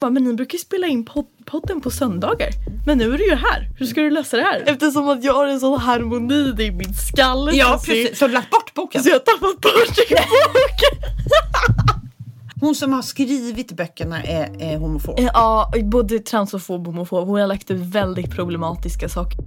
Bara, men ni brukar ju spela in pod- podden på söndagar. Men nu är du ju här. Hur ska du lösa det här? Eftersom att jag har en sån harmoni i min skalle. Ja, precis. Så du lagt bort boken? Så jag har tappat bort boken. Hon som har skrivit böckerna är, är homofob. Ja, både transfob och homofob. Hon har lagt ut väldigt problematiska saker.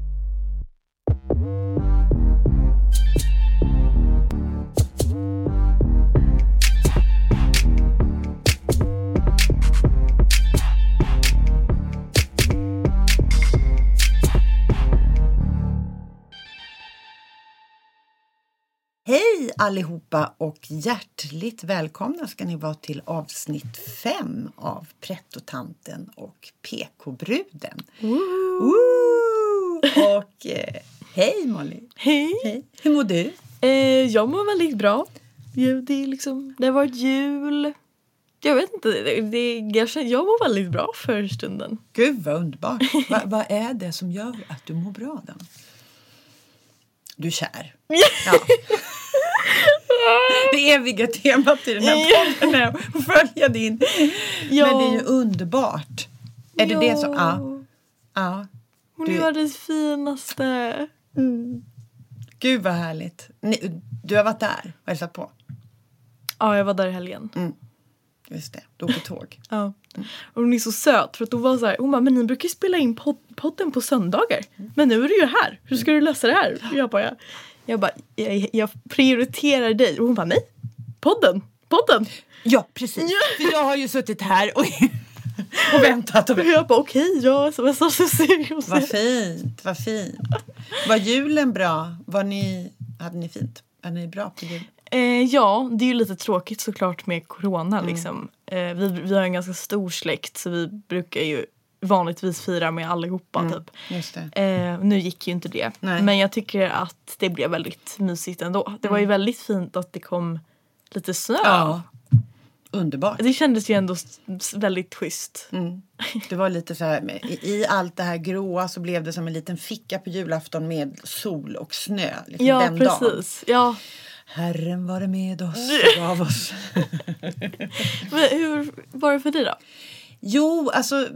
Allihopa och hjärtligt välkomna ska ni vara till avsnitt fem av Prettotanten och PK-bruden. Och eh, hej Molly! Hej! Hej! Hur mår du? Eh, jag mår väldigt bra. Det, är liksom, det har varit jul. Jag vet inte, det, det, jag, känner, jag mår väldigt bra för stunden. Gud vad underbart! Va, vad är det som gör att du mår bra då? Du är kär? Ja. Det eviga temat i den här podden är att följa din... Ja. Men det är ju underbart. Är det det som... Ja. ja. Hon Du- är det finaste. Gud vad härligt. Ni, du har varit där och hälsat på? Ja, jag var där i helgen. Just det, du åker tåg. Ja. Och hon är så söt för att hon var så här, hon bara, men ni brukar ju spela in pod- podden på söndagar. Men nu är du ju här. Hur ska du lösa det här? Jag bara, jag, jag, bara jag, jag prioriterar dig. Och hon bara, nej. Podden, podden. Ja, precis. För jag har ju suttit här och, och väntat och väntat. jag bara, okej, jag smsar så seriöst. Vad fint, vad fint. Var julen bra? Var ni, hade ni fint? Hade ni bra på jul? Eh, ja, det är ju lite tråkigt såklart med corona Mm. liksom. Eh, vi, vi har en ganska stor släkt så vi brukar ju vanligtvis fira med allihopa typ. Just det. Eh, nu gick ju inte det. Mm. Nej. Men jag tycker att det blev väldigt mysigt ändå. Det var ju väldigt fint att det kom lite snö. Ja. Underbart. Det kändes ju ändå väldigt schysst. Mm. Det var lite så här, i, i allt det här gråa så blev det som en liten ficka på julafton med sol och snö. Liksom Ja, den dagen. precis. Herren var med oss och gav oss. Men hur var det för dig då? Jo, alltså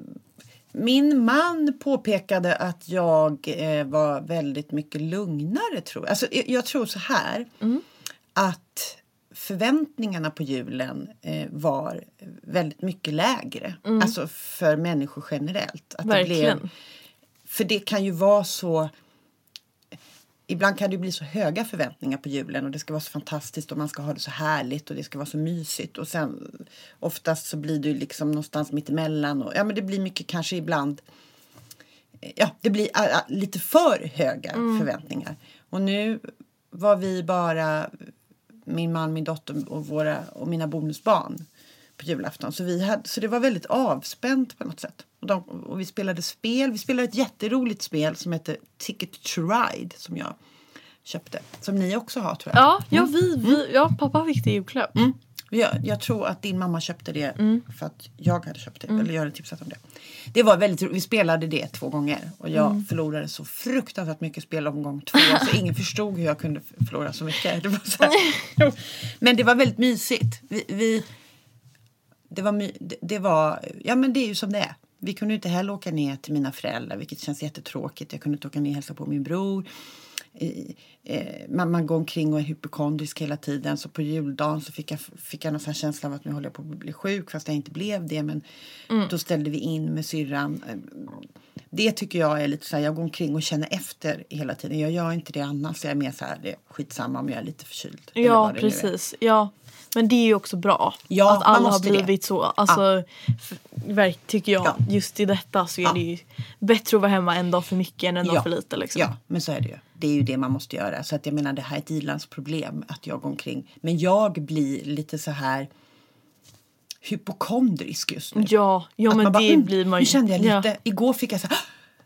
min man påpekade att jag eh, var väldigt mycket lugnare. Tror jag. Alltså, jag, jag tror så här att förväntningarna på julen eh, var väldigt mycket lägre. Alltså för människor generellt. Att Det Verkligen. blev, för det kan ju vara så Ibland kan det bli så höga förväntningar på julen och det ska vara så fantastiskt och man ska ha det så härligt och det ska vara så mysigt och sen oftast så blir det liksom någonstans mittemellan och ja men det blir mycket kanske ibland ja det blir ah, ah, lite för höga förväntningar och nu var vi bara min man, min dotter och, våra, och mina bonusbarn på julafton. Så, vi hade, så det var väldigt avspänt på något sätt. Och, de, och vi spelade spel. Vi spelade ett jätteroligt spel som heter Ticket to Ride som jag köpte. Som ni också har tror jag. Ja, ja, vi, vi, ja pappa fick det i julklapp. Mm. Jag, jag tror att din mamma köpte det för att jag hade köpt det. Eller jag hade tipsat om det. Det var väldigt. Vi spelade det två gånger. Och jag förlorade så fruktansvärt mycket spel omgång två. Så ingen förstod hur jag kunde förlora så mycket. Det så. Men det var väldigt mysigt. Vi, vi, det, var my, det, det var... Ja men det är ju som det är. Vi kunde inte heller åka ner till mina föräldrar vilket känns jättetråkigt. Jag kunde inte åka ner och hälsa på min bror. I, eh, går omkring och är hypokondrisk hela tiden. Så på juldagen så fick jag, fick jag någon känsla av att nu håller jag på att bli sjuk fast jag inte blev det. Men då ställde vi in med syrran. Eh, Det tycker jag är lite så här, jag går omkring och känner efter hela tiden. Jag gör inte det annars. Jag är mer så här, det är skitsamma om jag är lite förkyld. Ja, precis. Ja. Men det är ju också bra. Ja, att alla har måste det. blivit så. Alltså, verk, tycker jag. Ja. Just i detta så är Ja. det ju bättre att vara hemma en dag för mycket än en dag för lite. Liksom. Ja, men så är det ju. Det är ju det man måste göra. Så att jag menar, det här är ett ilandsproblem att jag går omkring. Men jag blir lite så här hypokondrisk just nu. Ja, ja Att men man bara, det "Mm, blir man Nu kände jag lite. Ja. Igår fick jag så här, "Ah,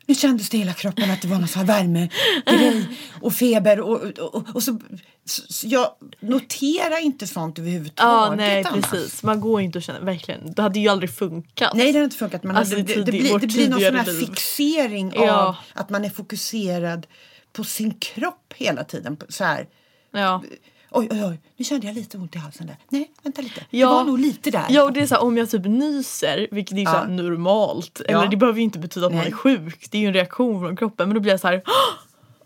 nu kändes det i hela kroppen att det var någon sån här värmegrej och feber och, och, och, och så, så, jag noterar inte sånt överhuvudtaget Ja, nej annars. precis. Man går inte och känner, verkligen. Det hade ju aldrig funkat. Nej, det har inte funkat. Men Alltså, det, i det, det, blir, det blir någon sån här liv. fixering Ja. av att man är fokuserad på sin kropp hela tiden. Så här. Ja. Oj, oj, oj, nu kände jag lite ont i halsen där. Nej, vänta lite. Ja. Det var nog lite där. Ja och det är så här, om jag typ nyser, vilket är ju så här Ja. normalt. Ja. Eller det behöver ju inte betyda att man Nej. är sjuk. Det är ju en reaktion från kroppen. Men då blir jag så här.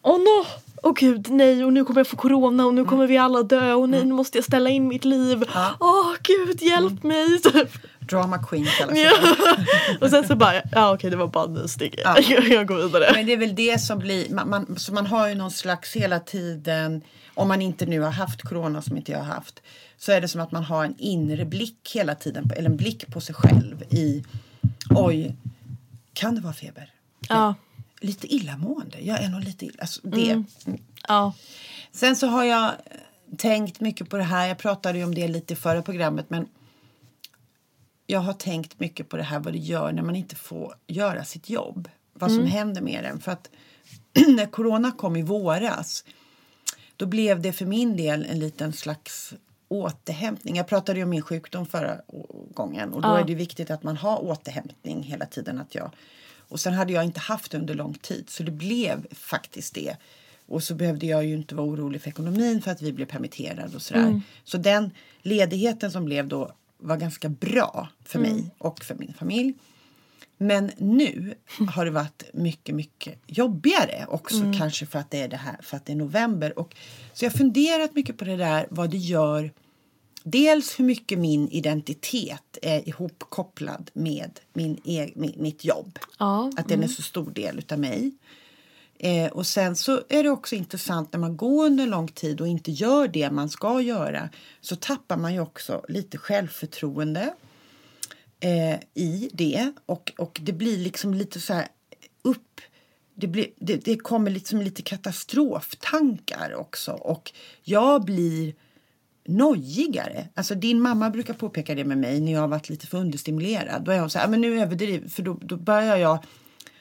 Åh no! Åh gud nej och nu kommer jag få corona och nu kommer vi alla dö och nej nu måste jag ställa in mitt liv. Mm. Ja. Mm. Åh gud hjälp mig! Typ. Drama queen kallas. Ja. och sen så bara, ja okej det var bara en nysning. Ja. jag går vidare. Men det är väl det som blir, man, man, så man har ju någon slags hela tiden, om man inte nu har haft corona som inte jag har haft, så är det som att man har en inre blick hela tiden, eller en blick på sig själv i, oj, kan det vara feber? Ja. Lite illamående, jag är nog lite illa, alltså det. Ja. Sen så har jag tänkt mycket på det här, jag pratade ju om det lite i förra programmet, men jag har tänkt mycket på det här vad det gör när man inte får göra sitt jobb. Vad som händer med en. För att när corona kom i våras då blev det för min del en liten slags återhämtning. Jag pratade ju om min sjukdom förra gången och då Ja. är det viktigt att man har återhämtning hela tiden. Att jag, och sen hade jag inte haft det under lång tid så det blev faktiskt det. Och så behövde jag ju inte vara orolig för ekonomin för att vi blev permitterade och sådär. Så den ledigheten som blev då var ganska bra för mig och för min familj. Men nu har det varit mycket, mycket jobbigare också. Kanske för att det är det här, för att det är november. Och, så jag har funderat mycket på det där, vad det gör. Dels hur mycket min identitet är ihopkopplad med min e- mi- mitt jobb. Ja, Att den är så stor del utav mig. Eh, och sen så är det också intressant när man går under lång tid och inte gör det man ska göra. Så tappar man ju också lite självförtroende eh, i det. Och, och det blir liksom lite så här upp. Det, blir, det, det kommer liksom lite katastroftankar också. Och jag blir nojigare. Alltså din mamma brukar påpeka det med mig när jag har varit lite för understimulerad. Då är hon så här, men nu överdriver för då, då börjar jag,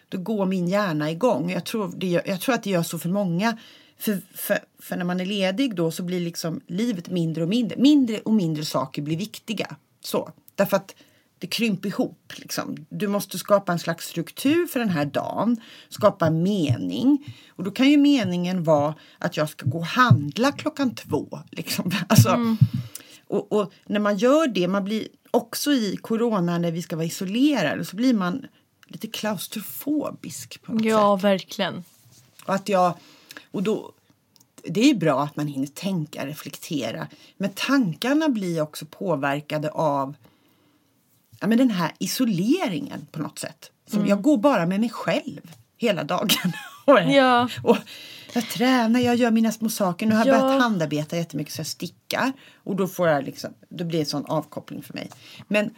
då går min hjärna igång. Jag tror, det gör, jag tror att det gör så för många. För, för, för när man är ledig då så blir liksom livet mindre och mindre. Mindre och mindre saker blir viktiga. Så. Därför att det krymper ihop. Liksom. Du måste skapa en slags struktur för den här dagen. Skapa mening. Och då kan ju meningen vara att jag ska gå och handla klockan två. Liksom. Alltså, och, och när man gör det, man blir också i corona när vi ska vara isolerade så blir man lite klaustrofobisk på något sätt. ja verkligen. Och att jag, och då, det är ju bra att man hinner tänka, reflektera. Men tankarna blir också påverkade av ja, men den här isoleringen på något sätt. Som Jag går bara med mig själv hela dagen. och, Ja. och jag tränar, jag gör mina små saker. Nu har jag Ja. börjat handarbeta jättemycket så jag stickar. Och då får jag liksom, då blir det en sån avkoppling för mig. Men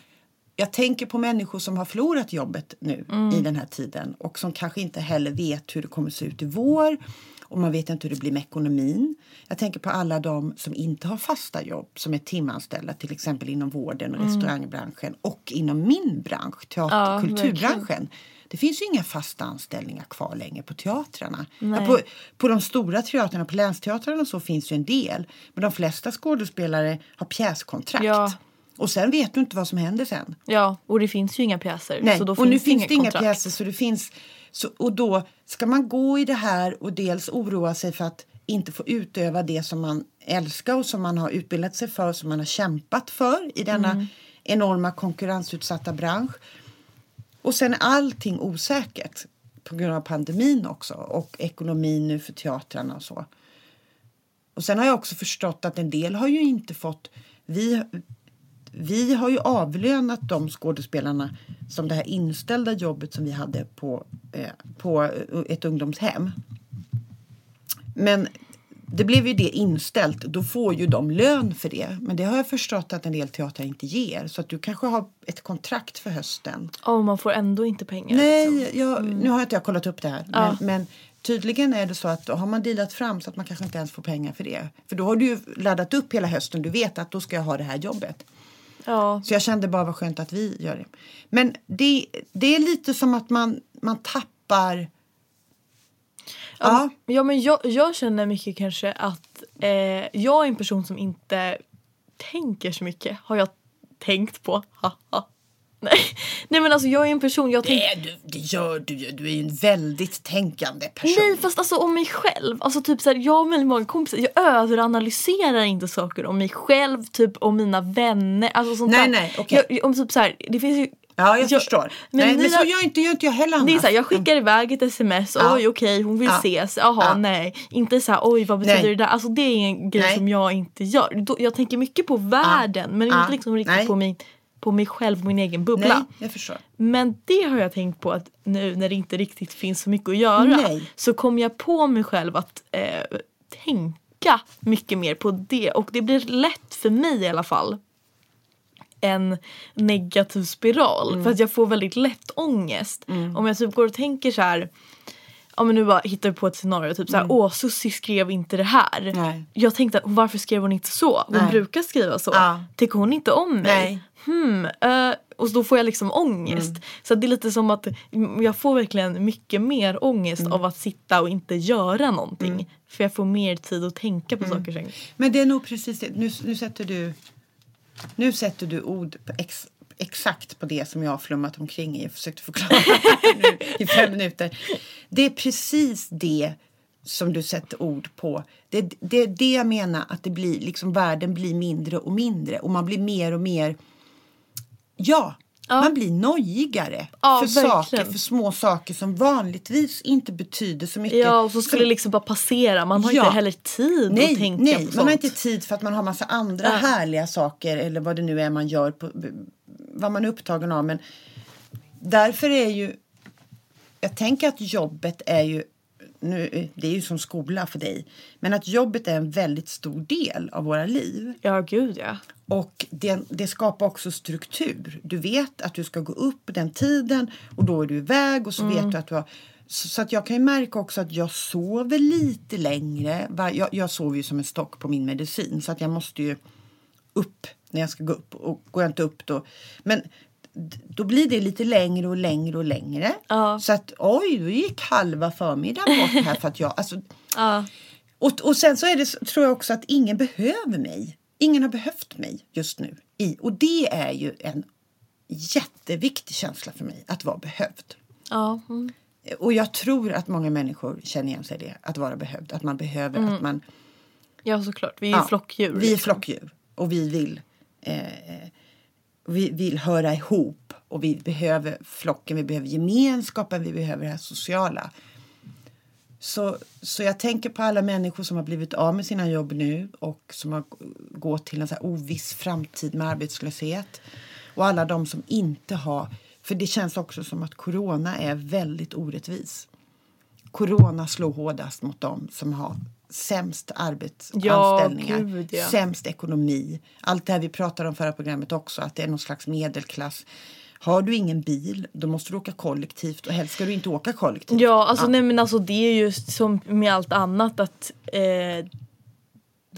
jag tänker på människor som har förlorat jobbet nu i den här tiden och som kanske inte heller vet hur det kommer se ut i vår och man vet inte hur det blir med ekonomin. Jag tänker på alla de som inte har fasta jobb som är timanställda till exempel inom vården och restaurangbranschen och inom min bransch, teater Ja, kulturbranschen. Det finns ju inga fasta anställningar kvar längre på teatrarna. Ja, på, på de stora teatrarna, på länsteatrarna och så finns ju en del. Men de flesta skådespelare har pjäskontrakt. Ja. Och sen vet du inte vad som händer sen. Ja, och det finns ju inga pjäser. Nej, så då och nu finns inga det inga kontrakt. pjäser. Så det finns, så, och då ska man gå i det här och dels oroa sig för att inte få utöva det som man älskar och som man har utbildat sig för, som man har kämpat för i denna Mm. enorma konkurrensutsatta bransch. Och sen är allting osäkert på grund av pandemin också och ekonomin nu för teatrarna och så. Och sen har jag också förstått att en del har ju inte fått... Vi, vi har ju avlönat de skådespelarna som det här inställda jobbet som vi hade på, eh, på ett ungdomshem. Men det blev ju det inställt. Då får ju de lön för det. Men det har jag förstått att en del teatrar inte ger. Så att du kanske har ett kontrakt för hösten. Ja, och man får ändå inte pengar. Nej, liksom. jag, nu har inte jag kollat upp det här. Ja. Men, men tydligen är det så att har man dealat fram så att man kanske inte ens får pengar för det. För då har du ju laddat upp hela hösten. Du vet att då ska jag ha det här jobbet. Ja. Så jag kände bara vad skönt att vi gör det. Men det, det är lite som att man, man tappar... Ja. Ja men jag, jag känner mycket kanske att eh, jag är en person som inte tänker så mycket. Har jag tänkt på. Nej, nej men alltså jag är en person, jag tänker Nej, du, det gör du ju. Du är ju en väldigt tänkande person. Nej fast alltså om mig själv. Alltså typ såhär, jag har väldigt många kompisar. Jag överanalyserar inte saker om mig själv, typ om mina vänner. Alltså sånt Nej, där. nej, okej. Jag, om typ såhär, det finns ju Ja, jag, Jag- förstår. men Nej, men så gör inte, gör inte jag heller annars. Det är såhär, jag skickar iväg ett sms, Ja. oj okej hon vill Ja. ses, jaha Ja. nej. Inte såhär, oj vad betyder Nej. det där? Alltså det är en grej Nej. som jag inte gör. Jag tänker mycket på världen men inte liksom riktigt Nej. på, min, på mig själv och min egen bubbla. Nej, jag förstår. Men det har jag tänkt på att nu när det inte riktigt finns så mycket att göra Nej. så kom jag på mig själv att eh, tänka mycket mer på det och det blir lätt för mig i alla fall en negativ spiral Mm. för att jag får väldigt lätt ångest. Om jag typ går och tänker så här Ja men nu bara hittar vi på ett scenario typ såhär åh Susie skrev inte det här. Mm. Nej. Jag tänkte varför skrev hon inte så? Hon Nej. brukar skriva så. Ja. Tycker hon inte om mig? Nej. Hmm, eh, och då får jag liksom ångest. Mm. Så det är lite som att jag får verkligen mycket mer ångest Mm. av att sitta och inte göra någonting. För jag får mer tid att tänka Mm. på saker sen. Men det är nog precis det. Nu, nu sätter du nu sätter du ord på ex, exakt på det som jag har flummat omkring i och försökt förklara nu i fem minuter. Det är precis det som du sätter ord på. Det, det är det jag menar att det blir liksom världen blir mindre och mindre och man blir mer och mer Ja, Ja. man blir nojigare Ja, för verkligen. saker, för små saker som vanligtvis inte betyder så mycket. Ja och så skulle det liksom bara passera. Man har Ja. inte heller tid nej, att tänka nej, på man sånt. har inte tid för att man har massa andra Ja. härliga saker eller vad det nu är man gör, på, vad man är upptagen av. Men därför är ju, jag tänker att jobbet är ju, nu, det är ju som skola för dig, men att jobbet är en väldigt stor del av våra liv. Ja gud ja. Och det, det skapar också struktur. Du vet att du ska gå upp den tiden och då är du iväg och så vet du att du har... Så, så att jag kan ju märka också att jag sover lite längre. Jag, jag sover ju som en stock på min medicin så att jag måste ju upp när jag ska gå upp. Och går jag inte upp då... Men då blir det lite längre och längre och längre. Ja. Så att oj, då gick halva förmiddagen bort här för att jag... Alltså, Ja. och, och sen så är det, tror jag också att ingen behöver mig. Ingen har behövt mig just nu. I, och det är ju en jätteviktig känsla för mig, att vara behövd. Ja. Mm. Och jag tror att många människor känner igen sig i det, att vara behövd. Att man behöver, att man... ja såklart. Vi är ju Ja, flockdjur. Vi är liksom. flockdjur. Och vi vill, eh, vi vill höra ihop. Och vi behöver flocken, vi behöver gemenskapen, vi behöver det här sociala. Så, så jag tänker på alla människor som har blivit av med sina jobb nu och som har gått till en så oviss framtid med arbetslöshet. Och alla de som inte har... För det känns också som att corona är väldigt orättvis. Corona slår hårdast mot dem som har sämst arbetsanställningar, Ja, gud, ja. sämst ekonomi. Allt det här vi pratade om förra programmet också, att det är någon slags medelklass. Har du ingen bil, då måste du åka kollektivt och helst ska du inte åka kollektivt. Ja, alltså, Nej, men alltså det är ju som med allt annat att eh,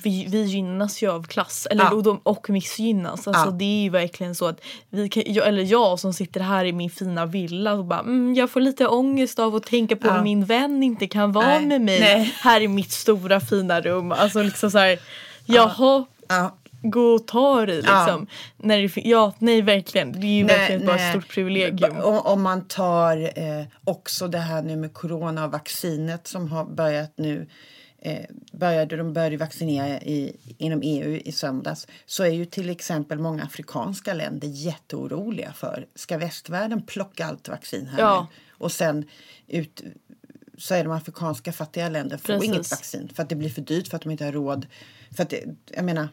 vi, vi gynnas ju av klass eller, Ja. och, de, och missgynnas. Alltså, Ja. Det är ju verkligen så att vi kan, jag, eller jag som sitter här i min fina villa och bara mm, jag får lite ångest av att tänka på Ja. att min vän inte kan vara Nej, med mig nej. här i mitt stora fina rum. Alltså liksom så här, jaha, Ja. Gå och ta dig Ja. liksom. När det, ja, nej verkligen. Det är ju verkligen bara ett stort privilegium. Om man tar eh, också det här nu med corona och vaccinet som har börjat nu. Eh, började, de började vaccinera i, inom EU i söndags. Så är ju till exempel många afrikanska länder jätteoroliga för ska västvärlden plocka allt vaccin här Ja. nu? Och sen ut, så är de afrikanska fattiga länder får Precis. inget vaccin för att det blir för dyrt för att de inte har råd. För att det, jag menar,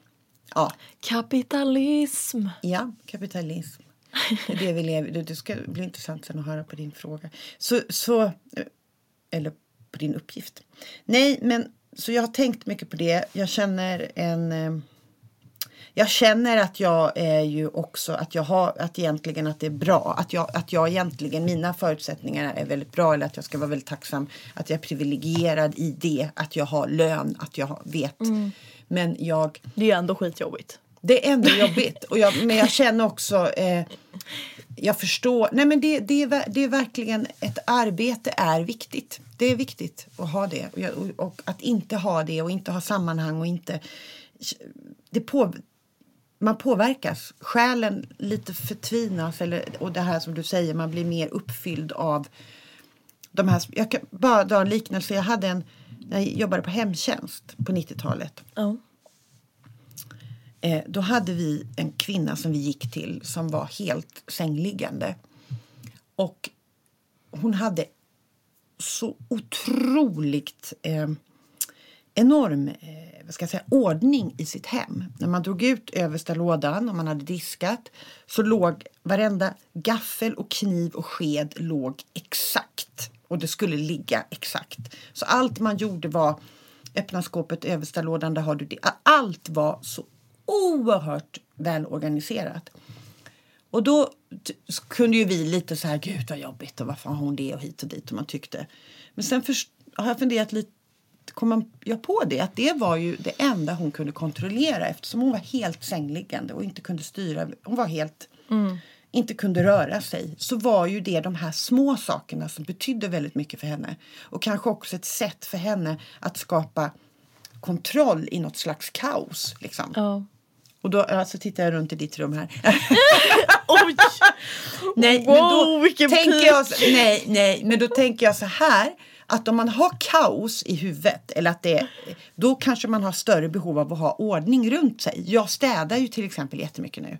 ja. Kapitalism. Ja, kapitalism. Det vi lever Det ska bli intressant sen att höra på din fråga. Så, så, eh, eller på din uppgift. Nej, men så jag har tänkt mycket på det. Jag känner en... eh, Jag känner att jag är ju också att jag har att egentligen att det är bra. Att jag, att jag egentligen, mina förutsättningar är väldigt bra. Eller att jag ska vara väldigt tacksam att jag är privilegierad i det. Att jag har lön, att jag vet. Men jag Det är ändå skitjobbigt. det är ändå jobbigt. Och jag, men jag känner också... Eh, jag förstår. Nej, men det, det, är, det är verkligen... Ett arbete är viktigt. Det är viktigt att ha det. Och, jag, och, och att inte ha det och inte ha sammanhang och inte... Det på, man påverkas. Själen lite förtvinas. Eller, och det här som du säger, man blir mer uppfylld av de här. Jag kan bara dra en liknelse. Jag hade en, jag jobbade på hemtjänst på 90-talet. Ja. Eh, då hade vi en kvinna som vi gick till som var helt sängliggande. Och hon hade så otroligt eh, enorm eh, vad ska jag säga, ordning i sitt hem. När man drog ut översta lådan och man hade diskat så låg varenda gaffel och kniv och sked låg exakt. Och det skulle ligga exakt. Så allt man gjorde var öppna skåpet, översta lådan, där har du det. Allt var så oerhört välorganiserat. Och då kunde ju vi lite så här, gud vad jobbigt och varför har hon det och hit och dit och man tyckte. Men sen har jag funderat lite, kom jag på det att det var ju det enda hon kunde kontrollera eftersom hon var helt sängliggande och inte kunde styra. Hon var helt, Mm inte kunde röra sig. Så var ju det de här små sakerna som betydde väldigt mycket för henne. Och kanske också ett sätt för henne att skapa kontroll i något slags kaos. Liksom. ja. Och då alltså, tittar jag runt i ditt rum här. Oj! nej, Wow, men då tänker jag så, nej, nej, men då tänker jag så här att om man har kaos i huvudet eller att det då kanske man har större behov av att ha ordning runt sig. Jag städar ju till exempel jättemycket nu.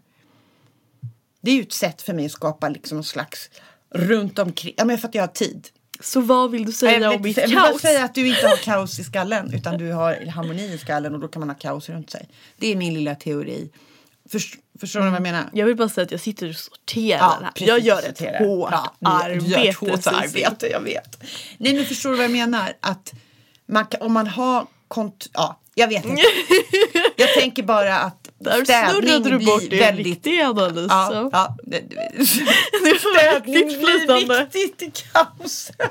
Det är ju ett sätt för mig att skapa liksom någon slags runt omkring, ja men för att jag har tid. Så vad vill du säga jag om vet mitt inte, jag vill bara kaos? säga att du inte har kaos i skallen utan du har harmoni i skallen och då kan man ha kaos runt sig. Det är min lilla teori. Först, förstår du vad jag menar? Jag vill bara säga att jag sitter och sorterar här. precis, Jag gör ett sortera. hårt Ja, arbete. Gör ett hårt arbete, jag vet. Nej, men förstår du vad jag menar? Att man, om man har kont... Ja, jag vet inte. jag tänker bara att Där städning snurrade du bort blir din väldigt... riktiga analys. Ja, så. ja, det, det, riktigt flytande. viktigt i kaos.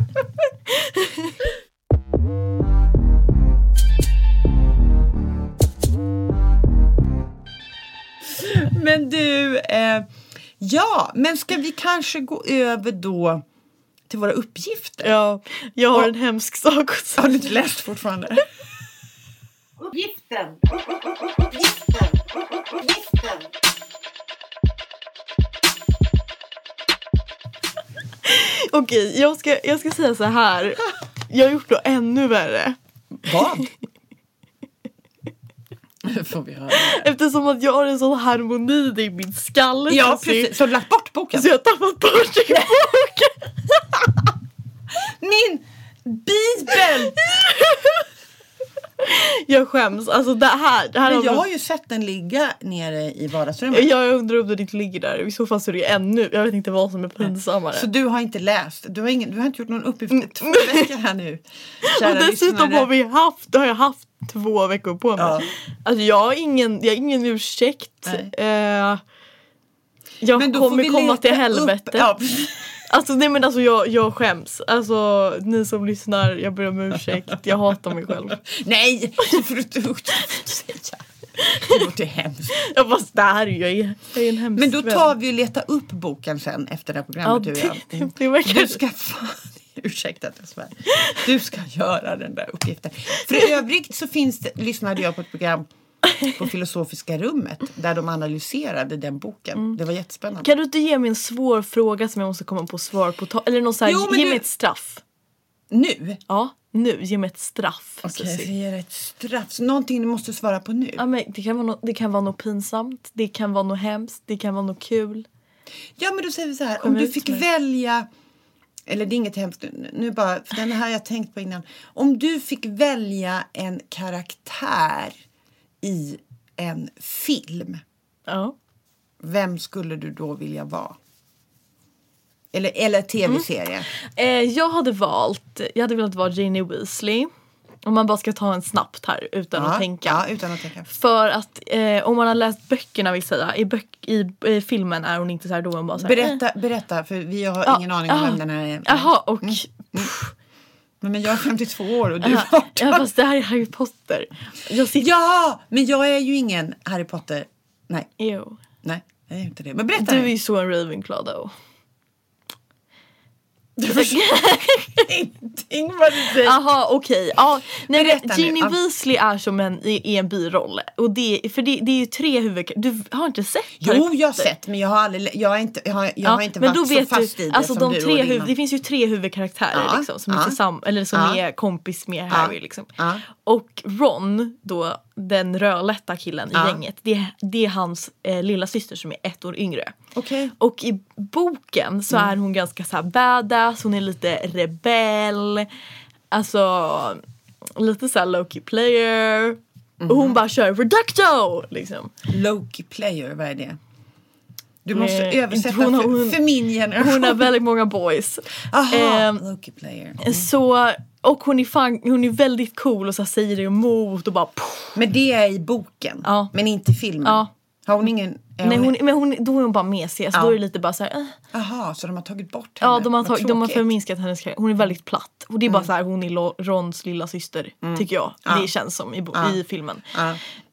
men du, eh, ja, men ska vi kanske gå över då till våra uppgifter? Ja, jag har en hemsk sak att säga. Har du inte läst fortfarande? Uppgiften. Uppgiften. Uppgiften. Okej, jag ska, jag ska säga så här. Jag har gjort det ännu värre. Vad? Får vi höra. Eftersom att jag har en sån harmoni i min skalle. Ja, precis. Så du lagt bort boken? Så jag har tappat bort min bok. Min bibel! Jag skäms. Alltså det här. Det här Men jag har ju sett den ligga nere i vardagsrummet. Jag undrar om den inte ligger där. I så fall så är det ännu. Jag vet inte vad som är pinsammare. Så du har inte läst? Du har, ingen, du har inte gjort någon uppgift i två veckor här nu? Och dessutom har vi haft, har jag haft två veckor på mig. Ja. Alltså jag har ingen, jag har ingen ursäkt. Nej. Eh, jag Men då får kommer komma till upp- helvete. Ja. Alltså nej men alltså jag, jag skäms. Alltså ni som lyssnar, jag ber om ursäkt. Jag hatar mig själv. Nej, det får du inte säga. Det låter hemskt. Jag fast det här är ju, jag är, en hemsk Men då tar vi och letar upp boken sen efter det här Ja, programmet. och det, det, det verkar... Du ska fan, ursäkta att jag svär. Du ska göra den där uppgiften. För övrigt så finns det, lyssnade jag på ett program på Filosofiska rummet där de analyserade den boken. Det var jättespännande. Kan du inte ge mig en svår fråga som jag måste komma på svar på? Eller någon så här, Jo, ge du- mig ett straff. Nu? Ja, nu. Ge mig ett straff. Okej, ska ge dig ett straff. Så Någonting du måste svara på nu. Ja, men det, kan vara no- det kan vara något pinsamt, det kan vara något hemskt, det kan vara något kul. Ja men då säger vi så här. Kom Om du fick välja. Eller det är inget hemskt nu- nu bara. För den här har jag tänkt på innan. Om du fick välja en karaktär i en film. Ja. Vem skulle du då vilja vara? Eller, eller tv-serie. Eh, jag hade valt, jag hade velat vara Ginny Weasley. Om man bara ska ta en snabbt här utan att tänka. Ja, utan att tänka. För att eh, om man har läst böckerna vill säga, i, böck, i, i filmen är hon inte så här då hon bara så här, eh. Berätta, berätta, för vi har Ja, ingen aning om ja. vem den här är. Jaha och Men jag är 52 år och du är ja, 18. ja, fast det här är Harry Potter. Jag sitter... Ja, men jag är ju ingen Harry Potter. Nej, Jo. nej, jag är inte det. Men berätta Du är ju så en Ravenclaw då. Du förstår ingenting. Ingvar säger. Jaha okej. Ja, nej, Berätta nu. Ginny Ja. Weasley är som en, i en biroll. Och det, för det, det är ju tre huvudkaraktärer. Du har inte sett Jo, jag har sett men jag har, aldrig, jag har inte, jag har, jag Ja, har inte men varit då så vet fast du, i det alltså som de du tre och huv, din Det finns ju tre huvudkaraktärer Ja, liksom, som, ja. är tillsamm- eller som Ja. är kompis med Harry. Liksom. Och Ron, då, den rödlätta killen i Ja. gänget, det, det är hans eh, lilla syster som är ett år yngre. Okej. Och i boken så är hon ganska så här badass, hon är lite rebell. Alltså lite så här Loki player. Och hon bara kör reducto liksom. Loki player, vad är det? Du måste Eh, översätta hon har- för, hon- för min generation. Hon har väldigt många boys. Aha, Ehm, Loki player. Mm. Så, och hon är, fan, hon är väldigt cool och så säger det emot och bara poff. Men det är i boken, Ja. men inte i filmen. Ja. Har hon ingen... Nej, hon, men hon, då är hon bara mesig. Alltså, Ja. Då är det lite bara så här, eh. Aha, så de har tagit bort henne? Ja, de har, tagit, de har förminskat hennes karaktär. Hon är väldigt platt. Och det är bara så här, hon är Rons lilla syster tycker jag. Ja. Det känns som i, Ja. i filmen.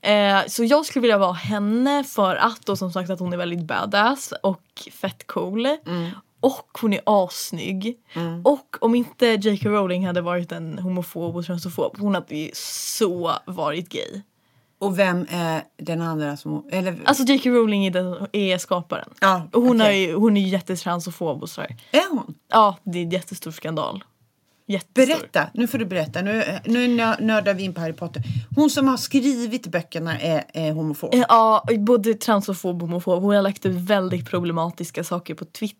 Eh, så jag skulle vilja vara henne för att då som sagt att hon är väldigt badass och fett cool. Mm. Och hon är assnygg. Och om inte J.K. Rowling hade varit en homofob och transofob, hon hade ju så varit gay. Och vem är den andra som... Eller, Alltså J.K. Rowling är, den, är skaparen. Ja, och hon, okej. är hon är ju jättetransofob och sådär. är hon? Ja, det är en jättestor skandal. Jättestor. Berätta, nu får du berätta. Nu, nu nö- nördar vi in på Harry Potter. Hon som har skrivit böckerna är, är homofob. Eh, Ja, både transofob och homofob. Hon har lagt ut väldigt problematiska saker på Twitter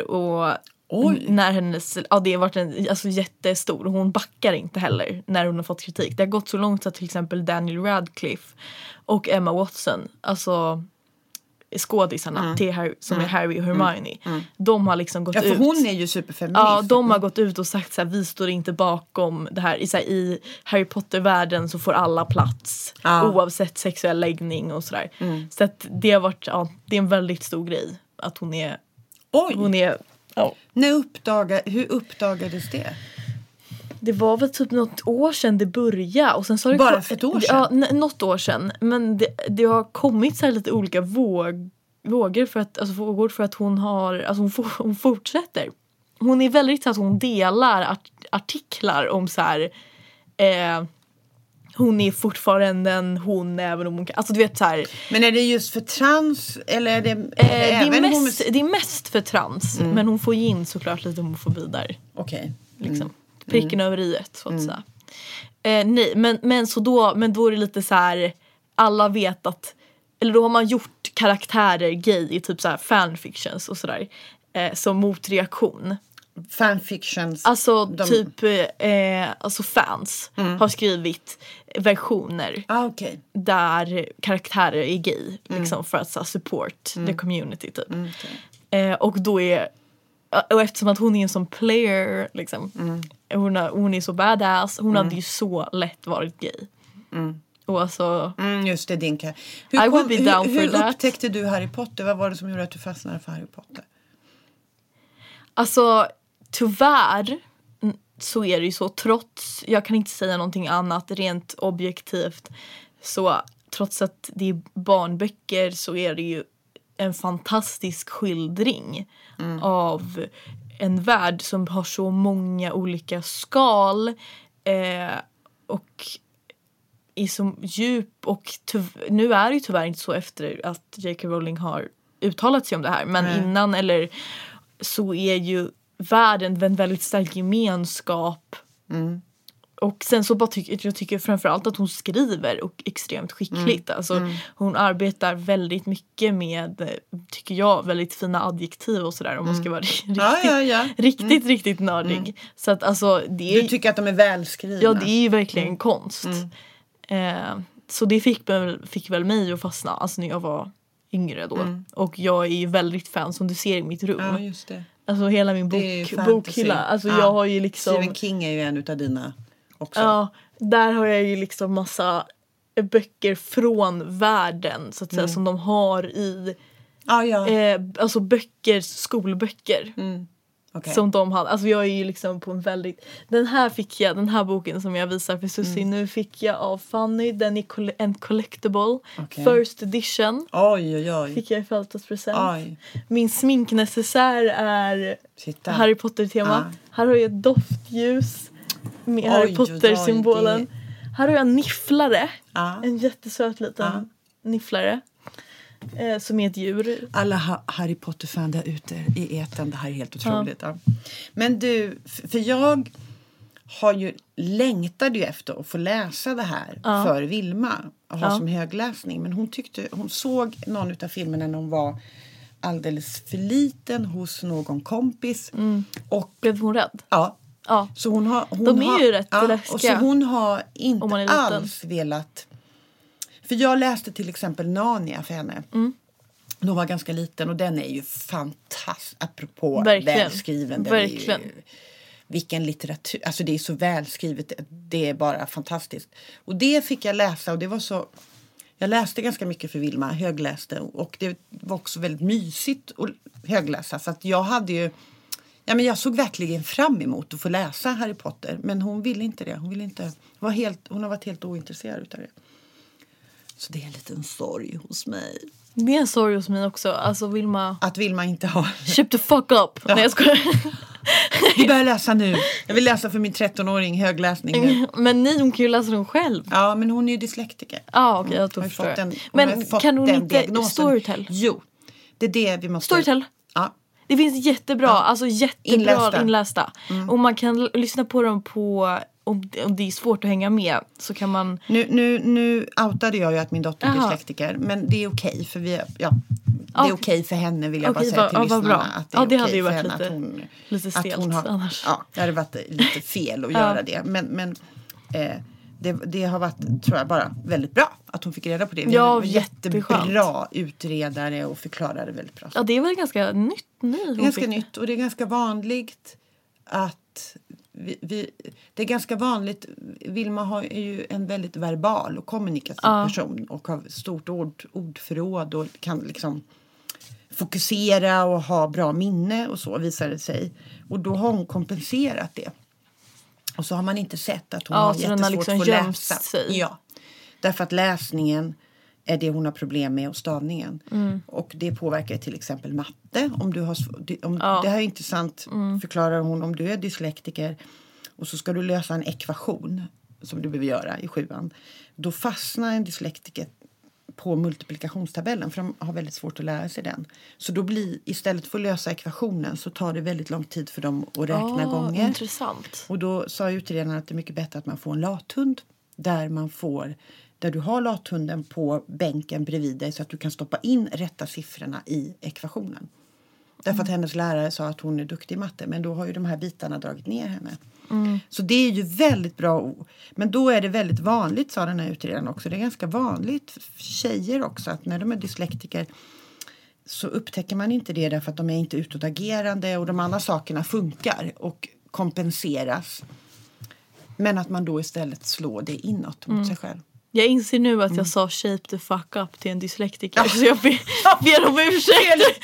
och Oj. när hennes, ja det har varit en, alltså jättestor och hon backar inte heller när hon har fått kritik. Det har gått så långt att till exempel Daniel Radcliffe och Emma Watson, alltså skådisarna till Harry, som är Harry och Hermione. De har liksom gått Ja, för ut. hon är ju superfeminist. Ja, de har gått ut och sagt så här, vi står inte bakom det här. I, så här, i Harry Potter-världen så får alla plats Ja. oavsett sexuell läggning och sådär. Så att det har varit, ja, det är en väldigt stor grej att hon är, Oj! hon är, ja. När uppdaga, hur uppdagades det? Det var väl typ något år sedan det började. Och sen så har det Bara för ett år Ja, sedan? n- något år sedan. Men det, det har kommit så här lite olika våg, vågor för att, alltså vågor för att hon har, alltså hon, for, hon fortsätter. Hon är väldigt så att hon delar art, artiklar om så här eh, hon är fortfarande en hon även om hon kan, alltså du vet så här. Men är det just för trans eller är det, är det Eh, det, även är mest, homos- det är mest för trans men hon får ju in såklart lite homofobi där. Okej. Liksom. Pricken över i så att säga. Eh, nej, men, men, så då, men då är det lite så här. Alla vet att, eller då har man gjort karaktärer gay i typ så här fanfictions och sådär. Eh, som motreaktion. Fanfictions. Alltså De- typ eh, alltså fans har skrivit versioner ah, okej. där karaktärer är gay. Liksom för att så support the community typ. Mm, okej. Eh, och då är och eftersom att hon är en sån player liksom. Hon, har, hon är så badass. Hon hade ju så lätt varit gay. Och alltså Mm, just det, din hur, I would be down hur, hur that. upptäckte du Harry Potter? Vad var det som gjorde att du fastnade för Harry Potter? Alltså tyvärr mm, så är det ju så trots, jag kan inte säga någonting annat rent objektivt. Så trots att det är barnböcker så är det ju en fantastisk skildring av en värld som har så många olika skal eh, och är så djup och nu är det ju tyvärr inte så efter att J.K. Rowling har uttalat sig om det här men Nej. innan eller så är ju världen en väldigt stark gemenskap. Och sen så bara tycker jag tycker framförallt att hon skriver och extremt skickligt. Alltså, Hon arbetar väldigt mycket med, tycker jag, väldigt fina adjektiv och sådär om man ska vara riktigt, Ja, ja, ja. riktigt, riktigt nördig. Så att alltså det är Du tycker att de är välskrivna? Ja det är ju verkligen konst. Eh, så det fick, fick väl mig att fastna alltså när jag var yngre då. Och jag är ju väldigt fan som du ser i mitt rum. Ja, just det. Alltså hela min bok, bokhylla. Alltså Ja. jag har ju liksom Stephen King är ju en utav dina också. Ja, där har jag ju liksom massa böcker från världen så att säga som de har i ja. ja. eh, alltså böcker, skolböcker. Mm. Okej. Som de hade, alltså jag är ju liksom på en väldigt Den här fick jag, den här boken som jag visar för Susie Mm. nu fick jag av Fanny, den är coll- en collectible Okej. First edition Oj, oj, oj. Fick jag i födelsedagspresent. Min sminknecessär är Titta. Harry Potter tema Ja. Här har jag ett doftljus med Harry Oj, Potter-symbolen. oj, Här har jag en nifflare. Ja. En jättesöt liten nifflare. Eh, som är ett djur. Alla ha Harry Potter-fan där ute i etern, det här är helt otroligt. Ja. Men du, för jag har ju längtade ju efter att få läsa det här för Vilma och ha Ja. som högläsning. Men hon tyckte, hon såg någon av filmerna när hon var alldeles för liten hos någon kompis. Och Blev hon rädd? ja, Ja. så hon har, hon De är har, ju rätt ja, läskiga. Och så hon har inte alls velat... För jag läste till exempel Narnia för henne. Mm. Hon var ganska liten och den är ju fantastisk. Apropå Verkligen. välskriven. Den Verkligen. Är ju, vilken litteratur. Alltså det är så välskrivet. Det är bara fantastiskt. Och det fick jag läsa och det var så... Jag läste ganska mycket för Vilma, högläste och det var också väldigt mysigt att högläsa. Så att jag hade ju... Ja, men jag såg verkligen fram emot att få läsa Harry Potter men hon ville inte det. Hon, ville inte, var helt, hon har varit helt ointresserad av det. Så det är en liten sorg hos mig. Det är en sorg hos mig också. Alltså Vilma, Att Vilma inte har... shut the fuck up. Nej jag skojar. Vi börjar läsa nu. Jag vill läsa för min 13-åring högläsning nu. Men nej hon kan ju läsa dem själv. Ja, men hon är ju dyslektiker. Ja okej jag Hon då har ju förstår fått jag. den, hon Men fått kan hon den inte diagnosen. Storytel? Jo, det är det vi måste... Storytel? Ja. Det finns jättebra, alltså jättebra Inlästa. inlästa. Och man kan lyssna på dem på, om, om det är svårt att hänga med så kan man Nu, nu, nu outade jag ju att min dotter är dyslektiker. Men det är okej för vi, ja, det är okej för henne vill jag Okej, bara säga vad- till vad lyssnarna. bra. Att det är Ja, det hade ju varit lite- att hon, lite att stelt hon har, annars. Ja, det hade varit lite fel att göra det. Men, men eh, det, det har varit, tror jag, bara väldigt bra att hon fick reda på det. Vi Ja, jättebra utredare och förklarade väldigt bra. Ja det är väl ganska nytt hon ganska fick. nytt och det är ganska vanligt att vi, vi, det är ganska vanligt. Vilma har, är ju en väldigt verbal och kommunikativ Ja. person och har stort ord, ordförråd och kan liksom fokusera och ha bra minne och så visar det sig. Och då har hon kompenserat det. Och så har man inte sett att hon Ja, har den har jättesvårt liksom att läsa. sig. Ja, därför att läsningen är det hon har problem med och stavningen. Mm. Och det påverkar till exempel matte. Om du har, om, Ja. Mm. Det här är intressant, förklarar hon. Om du är dyslektiker och så ska du lösa en ekvation som du behöver göra i sjuan. Då fastnar en dyslektiker på multiplikationstabellen för de har väldigt svårt att lära sig den. Så då blir, istället för att lösa ekvationen så tar det väldigt lång tid för dem att räkna Ah, gånger. Intressant. Och då sa utredaren att det är mycket bättre att man får en lathund där man får där du har lathunden på bänken bredvid dig så att du kan stoppa in rätta siffrorna i ekvationen. Därför att hennes lärare sa att hon är duktig i matte men då har ju de här bitarna dragit ner henne. Så det är ju väldigt bra. Men då är det väldigt vanligt, sa den här utredaren också, det är ganska vanligt för tjejer också att när de är dyslektiker så upptäcker man inte det därför att de är inte utåtagerande och de andra sakerna funkar och kompenseras. Men att man då istället slår det inåt mot sig själv. Jag inser nu Mm. att jag sa shape the fuck up till en dyslektiker så jag ber, ber om ursäkt.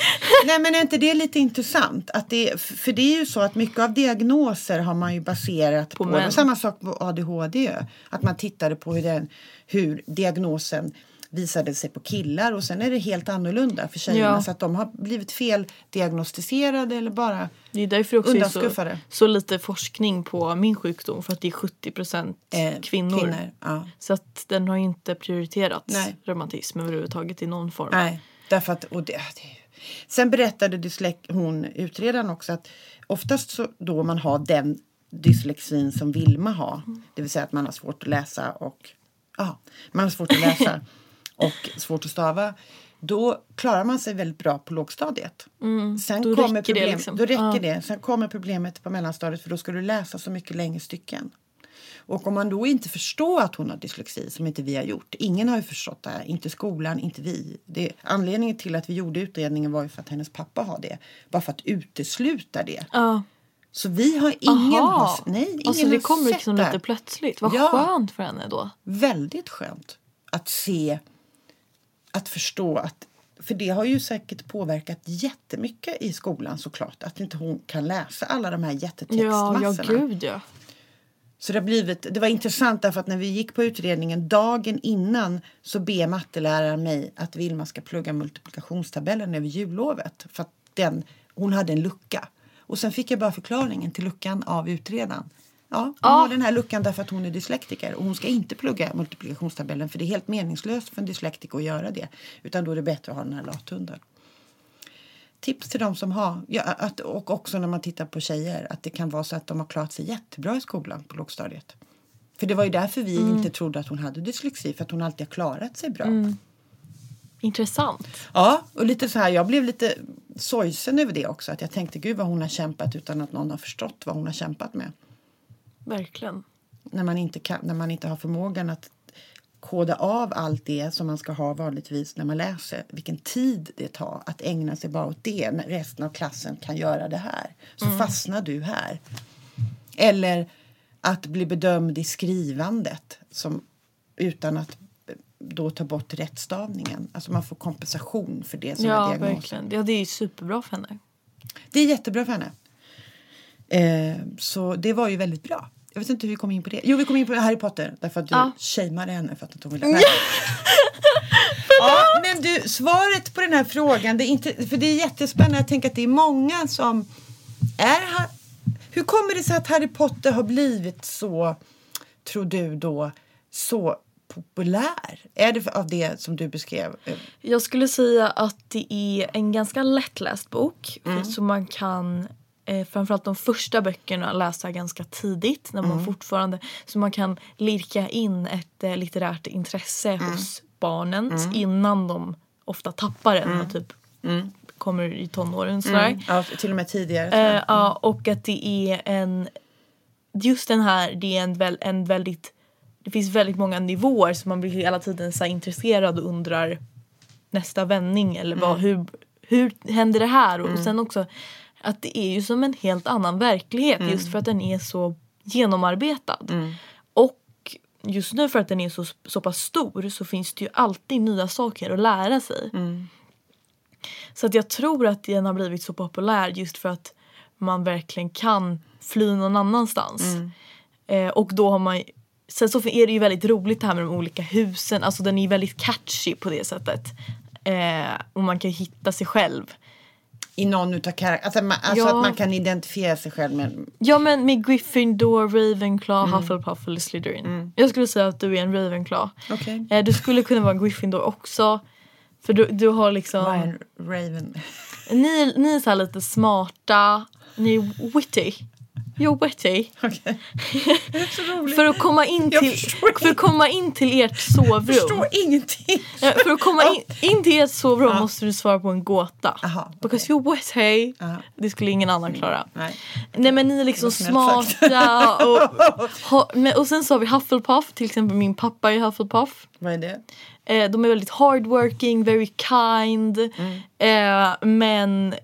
Nej men är inte det lite intressant? Att det, för det är ju så att mycket av diagnoser har man ju baserat på, och samma sak på ADHD. Att man tittade på hur, den, hur diagnosen visade sig på killar och sen är det helt annorlunda för tjejerna. Ja. Så att de har blivit fel diagnostiserade eller bara Det är därför också är så, så lite forskning på min sjukdom för att det är 70% eh, kvinnor. kvinnor. Ja. Så att den har inte prioriterats Nej. reumatism överhuvudtaget i någon form. Nej, därför att... Och det, det, sen berättade dyslek, hon, utredaren också att oftast så då man har den dyslexin som Vilma har, det vill säga att man har svårt att läsa och ja, man har svårt att läsa och svårt att stava, då klarar man sig väldigt bra på lågstadiet. Sen Mm. då kommer räcker det problem, liksom. Då räcker Ja. det. Sen kommer problemet på mellanstadiet för då ska du läsa så mycket längre stycken. Och om man då inte förstår att hon har dyslexi, som inte vi har gjort. Ingen har ju förstått det här, inte skolan, inte vi. Det, anledningen till att vi gjorde utredningen var ju för att hennes pappa har det. Bara för att utesluta det. Ja. Så vi har ingen Aha. har, nej, ingen alltså det kommer liksom det. lite plötsligt. Vad Ja. skönt för henne då. Väldigt skönt att se, att förstå att för det har ju säkert påverkat jättemycket i skolan såklart. Att inte hon kan läsa alla de här Ja, jättetextmassorna. ja gud ja. Så det, har blivit, det var intressant därför att när vi gick på utredningen dagen innan så ber matteläraren mig att Vilma ska plugga multiplikationstabellen över jullovet. För att den, hon hade en lucka. Och sen fick jag bara förklaringen till luckan av utredaren. Ja, hon Ja. har den här luckan därför att hon är dyslektiker och hon ska inte plugga multiplikationstabellen för det är helt meningslöst för en dyslektiker att göra det. Utan då är det bättre att ha den här lathunden. Tips till de som har, ja, att, och också när man tittar på tjejer, att det kan vara så att de har klarat sig jättebra i skolan på lågstadiet. För det var ju därför vi inte trodde att hon hade dyslexi, för att hon alltid har klarat sig bra. Intressant. Ja, och lite så här, jag blev lite sorgsen över det också. Att jag tänkte, gud vad hon har kämpat utan att någon har förstått vad hon har kämpat med. Verkligen. När man inte, kan, när man inte har förmågan att koda av allt det som man ska ha vanligtvis när man läser. Vilken tid det tar att ägna sig bara åt det när resten av klassen kan göra det här. Så fastnar du här. Eller att bli bedömd i skrivandet som, utan att då ta bort rättstavningen. Alltså man får kompensation för det som är Ja, diagnosen. verkligen. Ja, det är ju superbra för henne. Det är jättebra för henne. Eh, så det var ju väldigt bra. Jag vet inte hur vi kom in på det. Jo, vi kom in på Harry Potter därför att du Ja. shameade henne för att hon ville lära. ja, men du, svaret på den här frågan, det är inte, för det är jättespännande. Jag tänker att det är många som är Hur kommer det sig att Harry Potter har blivit så, tror du då, så populär? Är det av det som du beskrev? Jag skulle säga att det är en ganska lättläst bok. För Så man kan eh, framförallt de första böckerna läsa ganska tidigt. När man fortfarande, så man kan lirka in ett eh, litterärt intresse hos barnen innan de ofta tappar den och typ kommer i tonåren. Sådär. Ja, till och med tidigare. Eh, ja, och att det är en... Just den här, det är en, en väldigt... Det finns väldigt många nivåer så man blir hela tiden så intresserad och undrar nästa vändning eller vad, hur, hur händer det här? Och sen också att det är ju som en helt annan verklighet just för att den är så genomarbetad. Och just nu för att den är så, så pass stor så finns det ju alltid nya saker att lära sig. Så att jag tror att den har blivit så populär just för att man verkligen kan fly någon annanstans. Eh, och då har man Sen så är det ju väldigt roligt det här med de olika husen. Alltså den är väldigt catchy på det sättet. Eh, och man kan hitta sig själv. I någon utav karaktärerna. Alltså, man, alltså Ja. att man kan identifiera sig själv med... Ja men med Gryffindor, Ravenclaw, Hufflepuff eller Slytherin. Jag skulle säga att du är en Ravenclaw. Okej. Eh, du skulle kunna vara en Gryffindor också. För du, du har liksom... Vad är en Raven? Ni, ni är så lite smarta, ni är witty. Är så roligt. För att komma in Jag till, för att komma in till ert sovrum. förstår ingenting. För att komma in, in till ert sovrum Ja. måste du svara på en gåta. Aha, Because you're. Aha. Det skulle ingen annan klara. Nej. Nej men ni är liksom smarta och, men, och sen så har vi Hufflepuff, till exempel min pappa är Hufflepuff. Vad är det? Eh, de är väldigt hardworking, very kind. Eh, men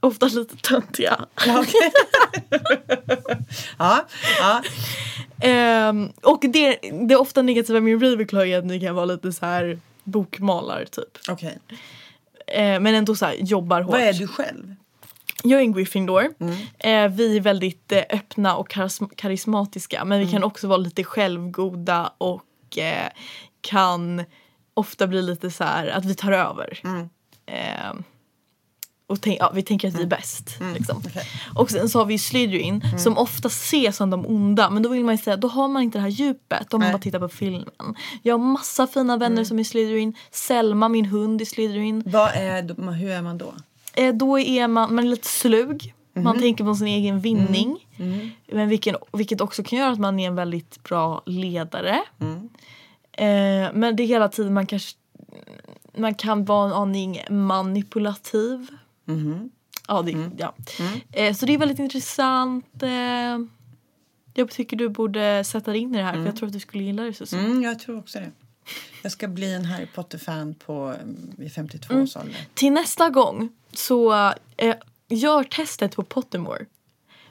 ofta lite töntiga. Ja, okej. ja, ja. Ehm, och det, det är ofta negativa med Ravenclaw är att ni kan vara lite så här bokmalare typ. okej. Eh, men ändå så här jobbar hårt. Vad är du själv? Jag är en Gryffindor. Eh, vi är väldigt eh, öppna och karism- karismatiska men vi kan också vara lite självgoda och eh, kan ofta bli lite så här att vi tar över. Eh, och tänk, ja, vi tänker att vi är bäst. Liksom. okej. Och sen så har vi ju Slytherin som ofta ses som de onda men då vill man ju säga då har man inte det här djupet om man bara tittar på filmen. Jag har massa fina vänner som är Slytherin. Selma, min hund, är Slytherin. Vad är, hur är man då? Eh, då är man, man är lite slug. Man tänker på sin egen vinning. Men vilken, vilket också kan göra att man är en väldigt bra ledare. Eh, men det är hela tiden man kanske man kan vara en aning manipulativ. Ja, det, ja. Eh, så det är väldigt intressant. Eh, jag tycker du borde sätta dig in i det här för jag tror att du skulle gilla det. Så. Mm, jag tror också det. Jag ska bli en Harry Potter-fan på, mm, vid 52 års ålder. Till nästa gång så eh, gör testet på Pottermore.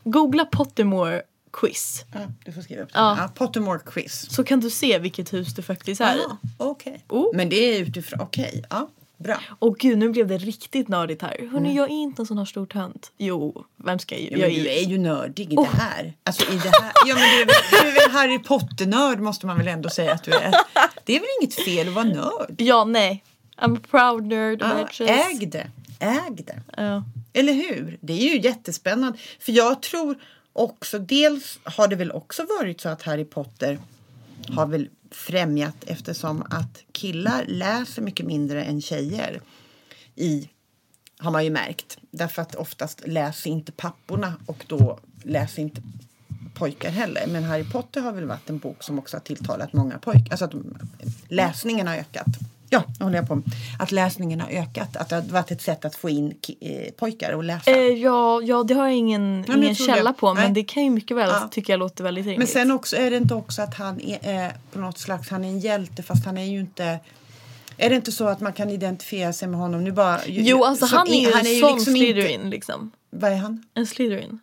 Googla Pottermore quiz. Ja, du får skriva upp det. Ja. Ja. Pottermore quiz. Så kan du se vilket hus du faktiskt är i. Ah, Okej. Oh. Men det är utifrån, okej. Ja, bra. Och gud nu blev det riktigt nördigt här. Hörni jag är inte en sån här stor tönt. Jo, vem ska jag Ja, jag men du är ju nördig i Oh. det här. Alltså i det här. Ja men du är, väl, du är väl Harry Potter-nörd måste man väl ändå säga att du är. Det är väl inget fel att vara nörd? Ja, nej. I'm a proud nerd. Bitches. äg det. Äg det. Ja. Eller hur? Det är ju jättespännande. För jag tror också, dels har det väl också varit så att Harry Potter har väl främjat eftersom att killar läser mycket mindre än tjejer i har man ju märkt. Därför att oftast läser inte papporna och då läser inte pojkar heller. Men Harry Potter har väl varit en bok som också har tilltalat många pojkar. Alltså att läsningen har ökat. Ja, håller jag på. Att läsningen har ökat. Att det har varit ett sätt att få in eh, pojkar att läsa. Eh, ja, ja, det har jag ingen, jag ingen källa på Nej. men det kan ju mycket väl Ja. tycka jag låter väldigt rimligt. Men sen också är det inte också att han är eh, på något slags, han är en hjälte fast han är ju inte är det inte så att man kan identifiera sig med honom? Nu bara, jo, alltså han är ju en sån liksom Slytherin liksom. Vad är han? En Slytherin.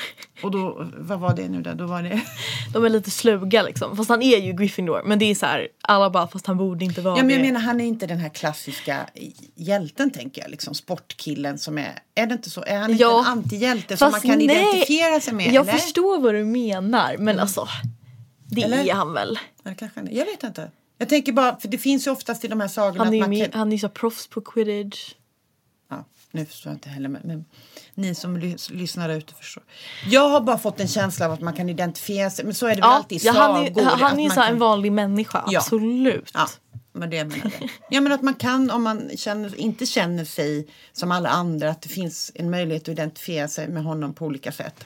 Och då, vad var det nu då? Då var det... De är lite sluga liksom. Fast han är ju Gryffindor. Men det är så här, alla bara fast han borde inte vara Ja, men jag det. menar han är inte den här klassiska hjälten tänker jag. Liksom sportkillen som är, är det inte så? Är han inte Ja. en antihjälte som man kan nej, identifiera sig med? Jag eller? förstår vad du menar men alltså. Det Eller? är han väl. Ja, kanske han är. Jag vet inte. Jag tänker bara, för det finns ju oftast i de här sagorna Han är att man med, kan... han är ju så proffs på quidditch. Ja, nu förstår jag inte heller, men, men ni som lys- lyssnar ute förstår. Jag har bara fått en känsla av att man kan identifiera sig, men så är det väl Ja, alltid i ja, han är, han är ju så kan- en vanlig människa, Ja. absolut. Ja, men det jag menade. Ja, men att man kan, om man känner, inte känner sig som alla andra, att det finns en möjlighet att identifiera sig med honom på olika sätt.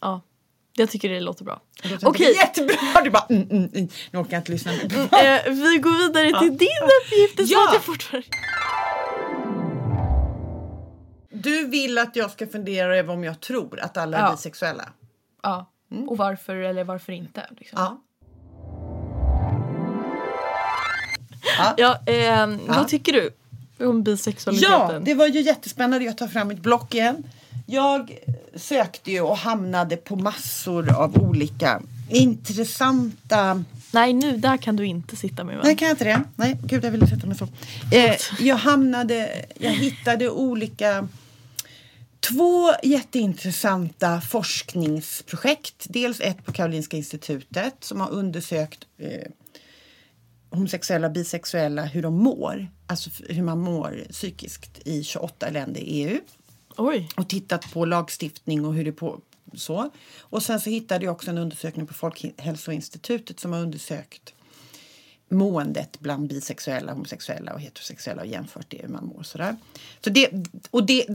Ja, jag tycker det låter bra. Okej, jag, Jättebra! Du bara, mm, mm, mm. Nu orkar jag inte lyssna mer. eh, vi går vidare till din uppgift. Ja. ja. jag fortfarande... Du vill att jag ska fundera över om jag tror att alla är Ja. bisexuella. Ja, och varför eller varför inte. Liksom. Ja. Ja, eh, Vad tycker du om bisexualiteten? Ja, det var ju jättespännande. Jag tar fram mitt block igen. Jag sökte ju och hamnade på massor av olika intressanta... Nej, nu där kan du inte sitta med Nej, va? kan jag inte det? Nej, gud jag ville sätta mig så. Eh, jag hamnade, jag hittade olika Två jätteintressanta forskningsprojekt. Dels ett på Karolinska institutet som har undersökt eh, homosexuella och bisexuella hur de mår. Alltså hur man mår psykiskt i 28 länder i EU. Oj. Och tittat på lagstiftning och hur det på så. Och sen så hittade jag också en undersökning på Folkhälsoinstitutet som har undersökt måendet bland bisexuella, homosexuella och heterosexuella och jämfört det hur man mår. Sådär. Så det, och det,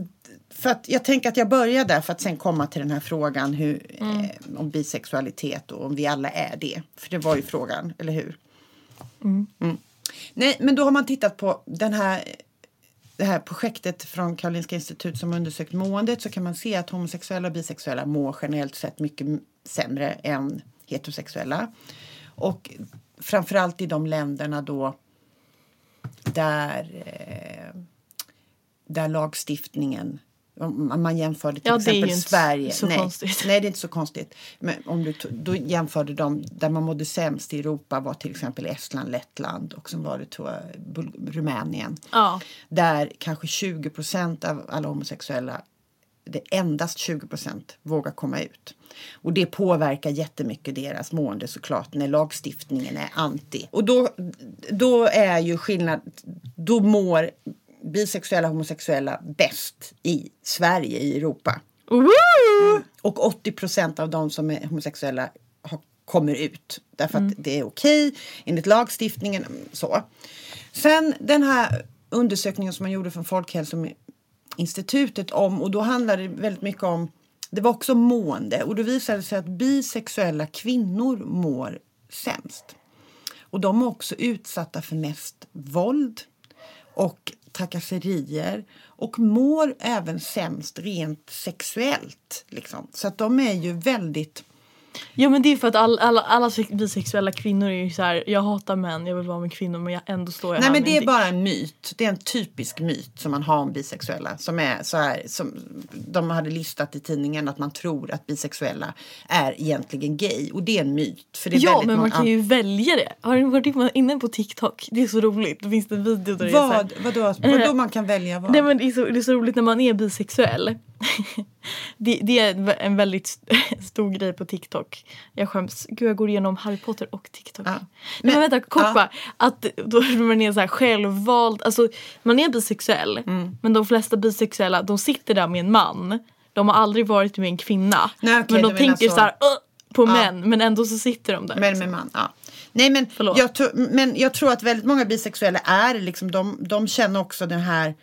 för att jag tänker att jag börjar där för att sen komma till den här frågan hur, eh, om bisexualitet och om vi alla är det. För det var ju frågan, eller hur? Mm. Nej, men då har man tittat på den här det här projektet från Karolinska institut som har undersökt måendet så kan man se att homosexuella och bisexuella mår generellt sett mycket sämre än heterosexuella. Och framförallt i de länderna då där, eh, där lagstiftningen om man jämförde till Ja, exempel Sverige. så nej, konstigt. nej, det är inte så konstigt. Men om du, då jämförde de där man mådde sämst i Europa var till exempel Estland, Lettland och sen var det tror jag, Rumänien Ja. där kanske 20 procent av alla homosexuella, det endast 20 procent vågar komma ut. Och det påverkar jättemycket deras mående såklart när lagstiftningen är anti. Och då, då är ju skillnad, då mår bisexuella och homosexuella bäst i Sverige, i Europa. Woo! Och 80 procent av de som är homosexuella har, kommer ut. Därför att det är okej enligt lagstiftningen. Så. Sen den här undersökningen som man gjorde från Folkhälsoinstitutet om och då handlade det väldigt mycket om det var också mående och då visade det sig att bisexuella kvinnor mår sämst. Och de är också utsatta för mest våld och trakasserier och mår även sämst rent sexuellt. Liksom. Så att de är ju väldigt... Ja men det är för att all, alla, alla sex- bisexuella kvinnor är ju så här. jag hatar män, jag vill vara med kvinnor men jag ändå står jag Nej här men det är bara en myt. Det är en typisk myt som man har om bisexuella. Som är så här, som de hade listat i tidningen att man tror att bisexuella är egentligen gay. Och det är en myt. För det är Ja men man kan ju välja det. Har du varit inne på TikTok? Det är så roligt. Det finns en video där det är så här, Vad, vadå, vadå man kan välja vad? Nej men det är, så, det är så roligt när man är bisexuell. det, det är en vä- en väldigt st- stor grej på TikTok. Jag skäms. Gud jag går igenom Harry Potter och TikTok. Ja. Nej, Men- men vänta kort ja. Att då man är så här självvald. Alltså man är bisexuell. Mm. Men de flesta bisexuella de sitter där med en man. de har aldrig varit med en kvinna. Nej, okej, men de tänker så. så här, på Ja. män men ändå så sitter de där. Men liksom. med man, ja. Nej men Förlåt. jag, men jag tror att väldigt många bisexuella är liksom, de, de känner också den här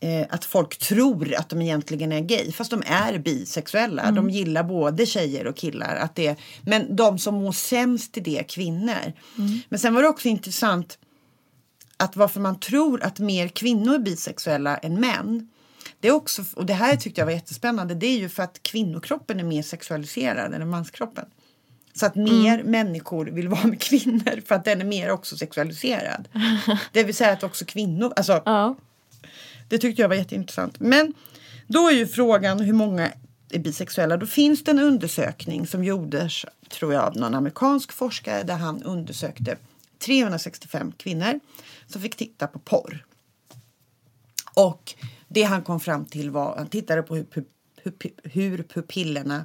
eh, att folk tror att de egentligen är gay fast de är bisexuella. Mm. De gillar både tjejer och killar. Att det, men de som mår sämst i det är kvinnor. Mm. Men sen var det också intressant att varför man tror att mer kvinnor är bisexuella än män. Det är också, och det här tyckte jag var jättespännande, det är ju för att kvinnokroppen är mer sexualiserad än manskroppen. Så att mer människor vill vara med kvinnor för att den är mer också sexualiserad. Det vill säga att också kvinnor, alltså Ja. Det tyckte jag var jätteintressant. Men då är ju frågan hur många är bisexuella. Då finns det en undersökning som gjordes, tror jag, av någon amerikansk forskare där han undersökte 365 kvinnor som fick titta på porr. Och det han kom fram till var, han tittade på hur, hur, hur pupillerna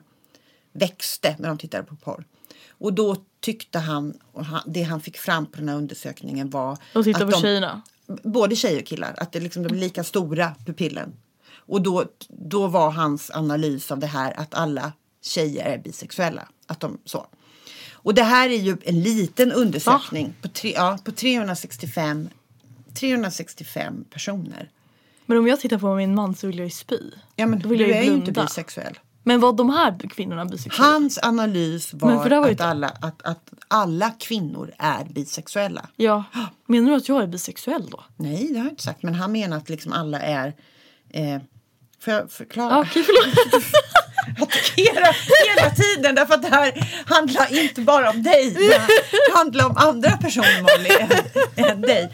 växte när de tittade på porr. Och då tyckte han, och han, det han fick fram på den här undersökningen var Och titta att på de, tjejerna. Både tjejer och killar, att det liksom, de är lika stora pupillen. Och då, då var hans analys av det här att alla tjejer är bisexuella. Att de, så. Och det här är ju en liten undersökning på, tre, ja, på 365, 365 personer. Men om jag tittar på min man så vill jag ju spy. Ja men du jag är ju inte bisexuell. Men var de här kvinnorna bisexuella? Hans analys var, var att, alla, att, att alla kvinnor är bisexuella. Ja. Menar du att jag är bisexuell då? Nej, det har jag inte sagt. Men han menar att liksom alla är... Eh, får jag förklara? Okej förlåt. attackera hela tiden därför att det här handlar inte bara om dig. Det handlar om andra personer Molly än, än dig.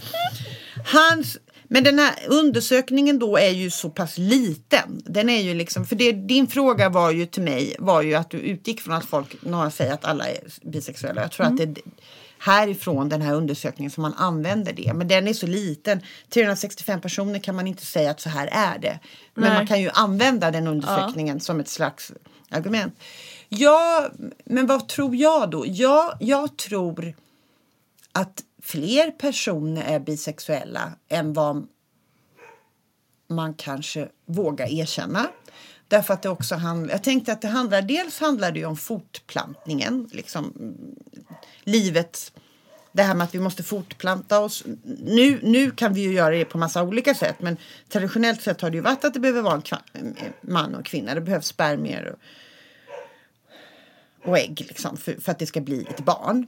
Hans, men den här undersökningen då är ju så pass liten. Den är ju liksom, för det, din fråga var ju till mig var ju att du utgick från att folk, några säger att alla är bisexuella. Jag tror att det är härifrån den här undersökningen som man använder det. Men den är så liten. 365 personer kan man inte säga att så här är det. Men Nej. man kan ju använda den undersökningen som ett slags argument. Ja, men vad tror jag då? Ja, jag tror att fler personer är bisexuella än vad man kanske vågar erkänna. Därför att det också handlar, jag tänkte att det handlar, dels handlar det ju om fortplantningen, liksom mm, livet, det här med att vi måste fortplanta oss. Nu, nu kan vi ju göra det på massa olika sätt men traditionellt sett har det ju varit att det behöver vara en kva- mm, man och kvinna, det behövs spermier och, och ägg liksom, för, för att det ska bli ett barn.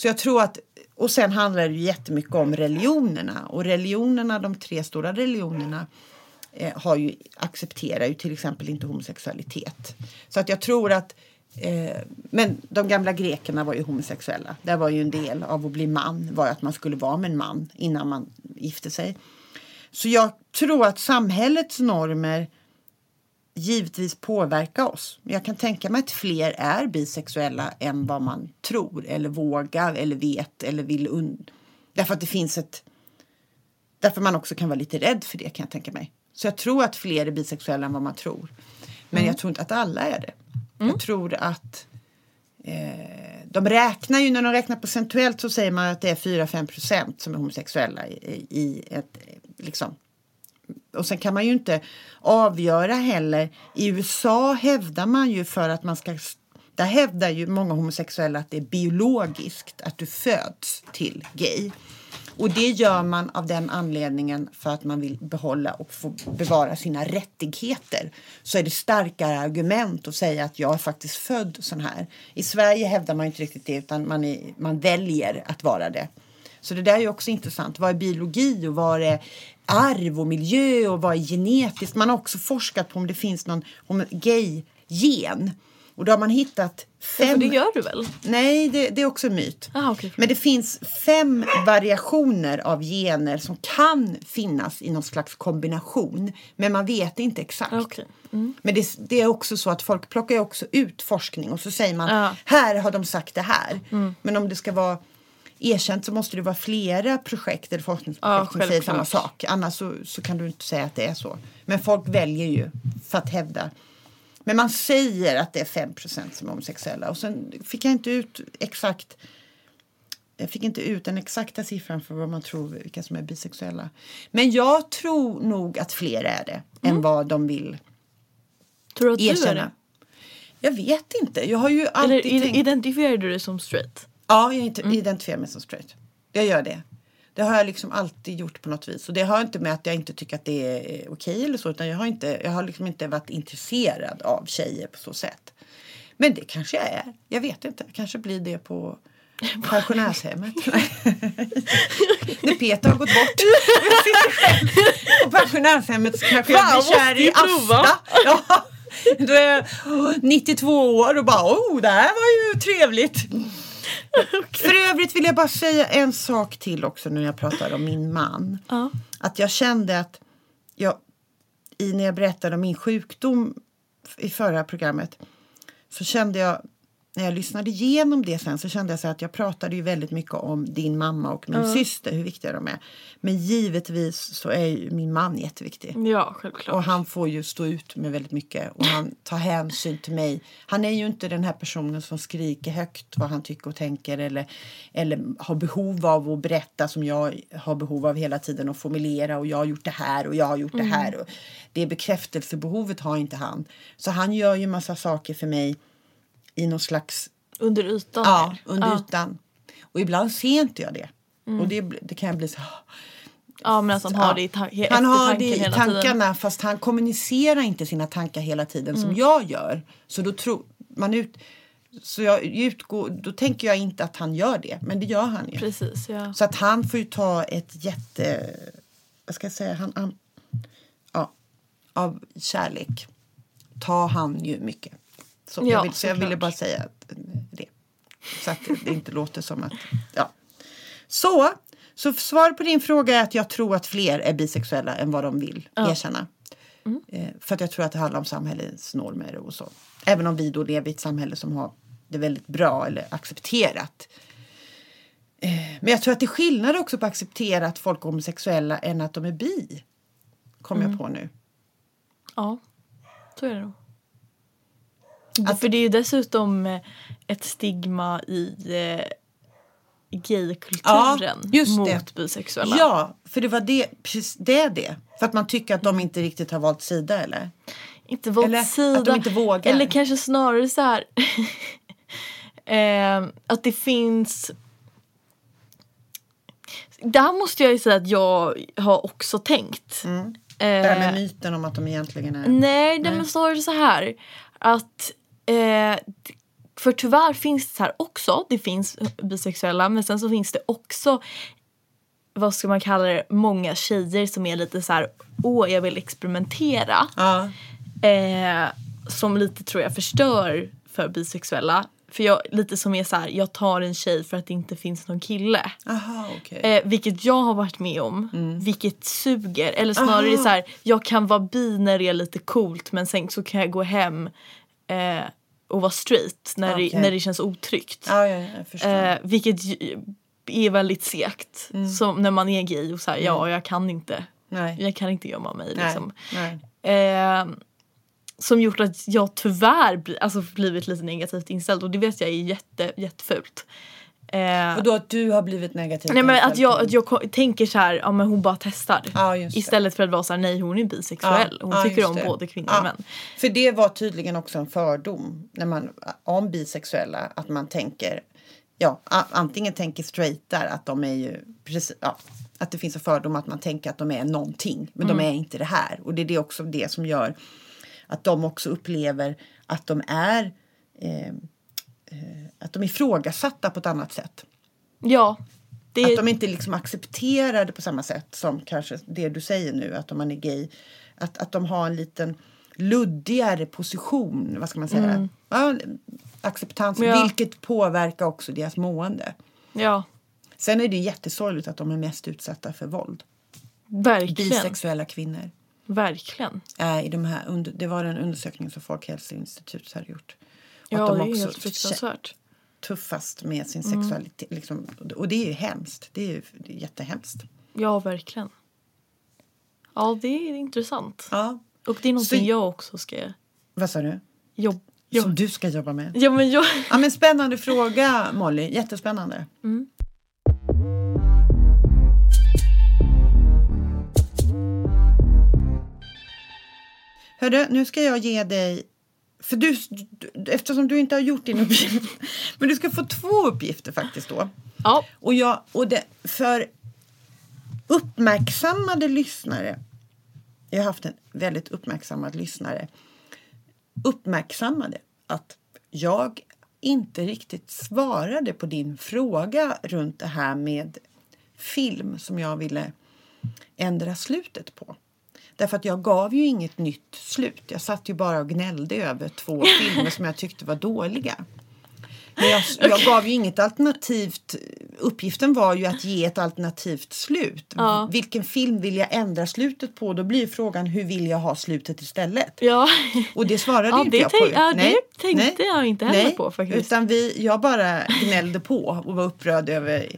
Så jag tror att, och sen handlar det ju jättemycket om religionerna och religionerna, de tre stora religionerna eh, har ju, accepterar ju till exempel inte homosexualitet. Så att jag tror att eh, men de gamla grekerna var ju homosexuella. Det var ju en del av att bli man var att man skulle vara med en man innan man gifte sig. Så jag tror att samhällets normer givetvis påverka oss. Jag kan tänka mig att fler är bisexuella än vad man tror eller vågar eller vet eller vill und- Därför att det finns ett... Därför man också kan vara lite rädd för det kan jag tänka mig. Så jag tror att fler är bisexuella än vad man tror. Men jag tror inte att alla är det. Jag tror att eh, de räknar ju, när de räknar procentuellt så säger man att det är 4-5 procent som är homosexuella i, i ett, liksom, och sen kan man ju inte avgöra heller. I USA hävdar man ju för att man ska... Där hävdar ju många homosexuella att det är biologiskt, att du föds till gay. Och det gör man av den anledningen för att man vill behålla och få bevara sina rättigheter. Så är det starkare argument att säga att jag är faktiskt född sån här. I Sverige hävdar man inte riktigt det utan man, är, man väljer att vara det. Så det där är ju också intressant. Vad är biologi och vad är arv och miljö och vad är genetiskt? Man har också forskat på om det finns någon gay-gen. Och då har man hittat fem... det gör du väl? Nej, det, det är också en myt. Aha, okej, Men det finns fem variationer av gener som kan finnas i någon slags kombination. Men man vet inte exakt. Okej. Men det, det är också så att folk plockar också ut forskning och så säger man Ja. här har de sagt det här. Men om det ska vara erkänt så måste det vara flera projekt eller forskningsprojekt Ja, som säger samma sak. Annars så, så kan du inte säga att det är så. Men folk väljer ju för att hävda. Men man säger att det är 5% som är homosexuella. Och sen fick jag inte ut exakt jag fick inte ut den exakta siffran för vad man tror vilka som är bisexuella. Men jag tror nog att fler är det än vad de vill Tror du att du är erkänna. det? Jag vet inte. Jag har ju Eller alltid id- tänkt... identifierar du dig som straight? Ja, jag inte- identifierar mig som straight. Jag gör det. Det har jag liksom alltid gjort på något vis. Och det har inte med att jag inte tycker att det är okej eller så. Utan jag har, inte, jag har liksom inte varit intresserad av tjejer på så sätt. Men det kanske jag är. Jag vet inte. Kanske blir det på pensionärshemmet. När Peter har gått bort. Jag sitter själv på pensionärshemmet så kanske jag blir kär i. Asta. Ja. Då är jag 92 år och bara oh det här var ju trevligt. För övrigt vill jag bara säga en sak till också när jag pratar om min man. Ja. Att jag kände att jag, i, när jag berättade om min sjukdom i förra programmet så kände jag när jag lyssnade igenom det sen så kände jag så att jag pratade ju väldigt mycket om din mamma och min syster, hur viktiga de är. Men givetvis så är ju min man jätteviktig. Ja, självklart. Och han får ju stå ut med väldigt mycket och han tar hänsyn till mig. Han är ju inte den här personen som skriker högt vad han tycker och tänker eller, eller har behov av att berätta som jag har behov av hela tiden och formulera och jag har gjort det här och jag har gjort det här. Och det bekräftelsebehovet har inte han. Så han gör ju massa saker för mig i någon slags Under ytan. Ja, under ja. ytan. Och ibland ser inte jag det. Och det, det kan jag bli så Ja, men att han har det i ta- he- Han har det i tankarna tiden. fast han kommunicerar inte sina tankar hela tiden Mm. som jag gör. Så då tror man ut... Så jag utgår, då tänker jag inte att han gör det, men det gör han ju. Precis, ja. Så att han får ju ta ett jätte... Vad ska jag säga? Han, han, ja, av kärlek tar han ju mycket. Så, Ja, jag, vill, så jag ville bara säga att, eh, det. Så att det inte låter som att... Ja. Så, så svar på din fråga är att jag tror att fler är bisexuella än vad de vill erkänna. Eh, för att jag tror att det handlar om samhällets normer och så. Även om vi då lever i ett samhälle som har det väldigt bra eller accepterat. Eh, men jag tror att det är skillnad också på att acceptera att folk är homosexuella än att de är bi. Kommer jag på nu. Ja, så är det nog. För det är ju dessutom eh, ett stigma i eh, gaykulturen Ja, just mot det. bisexuella. Ja, för det var det, precis, det är det. För att man tycker att de inte riktigt har valt sida eller? Inte valt Eller sida. att de inte vågar. Eller kanske snarare så här. eh, att det finns. Där måste jag ju säga att jag har också tänkt. Mm. Det här med Eh, myten om att de egentligen är... Nej, det men snarare så här. Att eh, för tyvärr finns det här också. Det finns bisexuella men sen så finns det också vad ska man kalla det, många tjejer som är lite så här, åh jag vill experimentera. Ja. Eh, som lite tror jag förstör för bisexuella. För jag lite som är så här, jag tar en tjej för att det inte finns någon kille. Aha, okej. Eh, vilket jag har varit med om. Vilket suger. Eller snarare Mm. Aha. så här, jag kan vara bi när det är lite coolt men sen så kan jag gå hem eh, och vara straight när, Okej. det, när det känns otryggt. Ja, ja. Eh, vilket är väldigt segt. Mm. Som när man är gay och så här, ja jag kan inte. nej. Jag kan inte gömma mig nej. liksom. nej. Eh, som gjort att jag tyvärr bli, alltså blivit lite negativt inställd och det vet jag är jätte, jättefult. Eh, Och då att du har blivit negativ nej men att jag, att jag tänker så här, ja men hon bara testar. Det. Istället för att vara så här, nej hon är bisexuell. hon ja, tycker om det. både kvinnor och män. För det var tydligen också en fördom när man, om bisexuella. Att man tänker, ja, antingen tänker straightar att de är ju, precis, ja, att det finns en fördom att man tänker att de är någonting. Men Mm. de är inte det här. Och det är det också det som gör att de också upplever att de är eh, att de är ifrågasatta på ett annat sätt. Ja. Det, Att de inte liksom accepterar det på samma sätt som kanske det du säger nu, att om man är gay. Att, att de har en liten luddigare position, vad ska man säga? Ja, acceptans, Mm. Ja. vilket påverkar också deras mående. ja, Sen är det jättesorgligt att de är mest utsatta för våld. verkligen. Bisexuella kvinnor. Verkligen. Är i de här, under- det var en undersökning som Folkhälsoinstitutet hade gjort. Ja, att de det är helt fruktansvärt. tuffast med sin Mm. sexualitet. Liksom, och det är ju hemskt. Det är ju det är jättehemskt. Ja, verkligen. Ja, det är intressant. Ja. Och det är någonting Så- jag också ska Vad sa du? jobba... Som du ska jobba med? Ja, men jag... Ja, men spännande fråga, Molly. Jättespännande. Hörru, nu ska jag ge dig... För du, du, eftersom du inte har gjort din uppgift. Men du ska få två uppgifter faktiskt då. Ja. Och, jag, och det, för uppmärksammade lyssnare. Jag har haft en väldigt uppmärksammad lyssnare. Uppmärksammade att jag inte riktigt svarade på din fråga runt det här med film som jag ville ändra slutet på. Därför att jag gav ju inget nytt slut. Jag satt ju bara och gnällde över två filmer som jag tyckte var dåliga. Men jag, jag gav ju inget alternativt. Uppgiften var ju att ge ett alternativt slut. Ja. Vilken film vill jag ändra slutet på? Då blir frågan hur vill jag ha slutet istället? Ja. Och det svarade Ja, inte det jag på. ja, det tänkte jag inte heller nej, på faktiskt. Utan vi, jag bara gnällde på och var upprörd över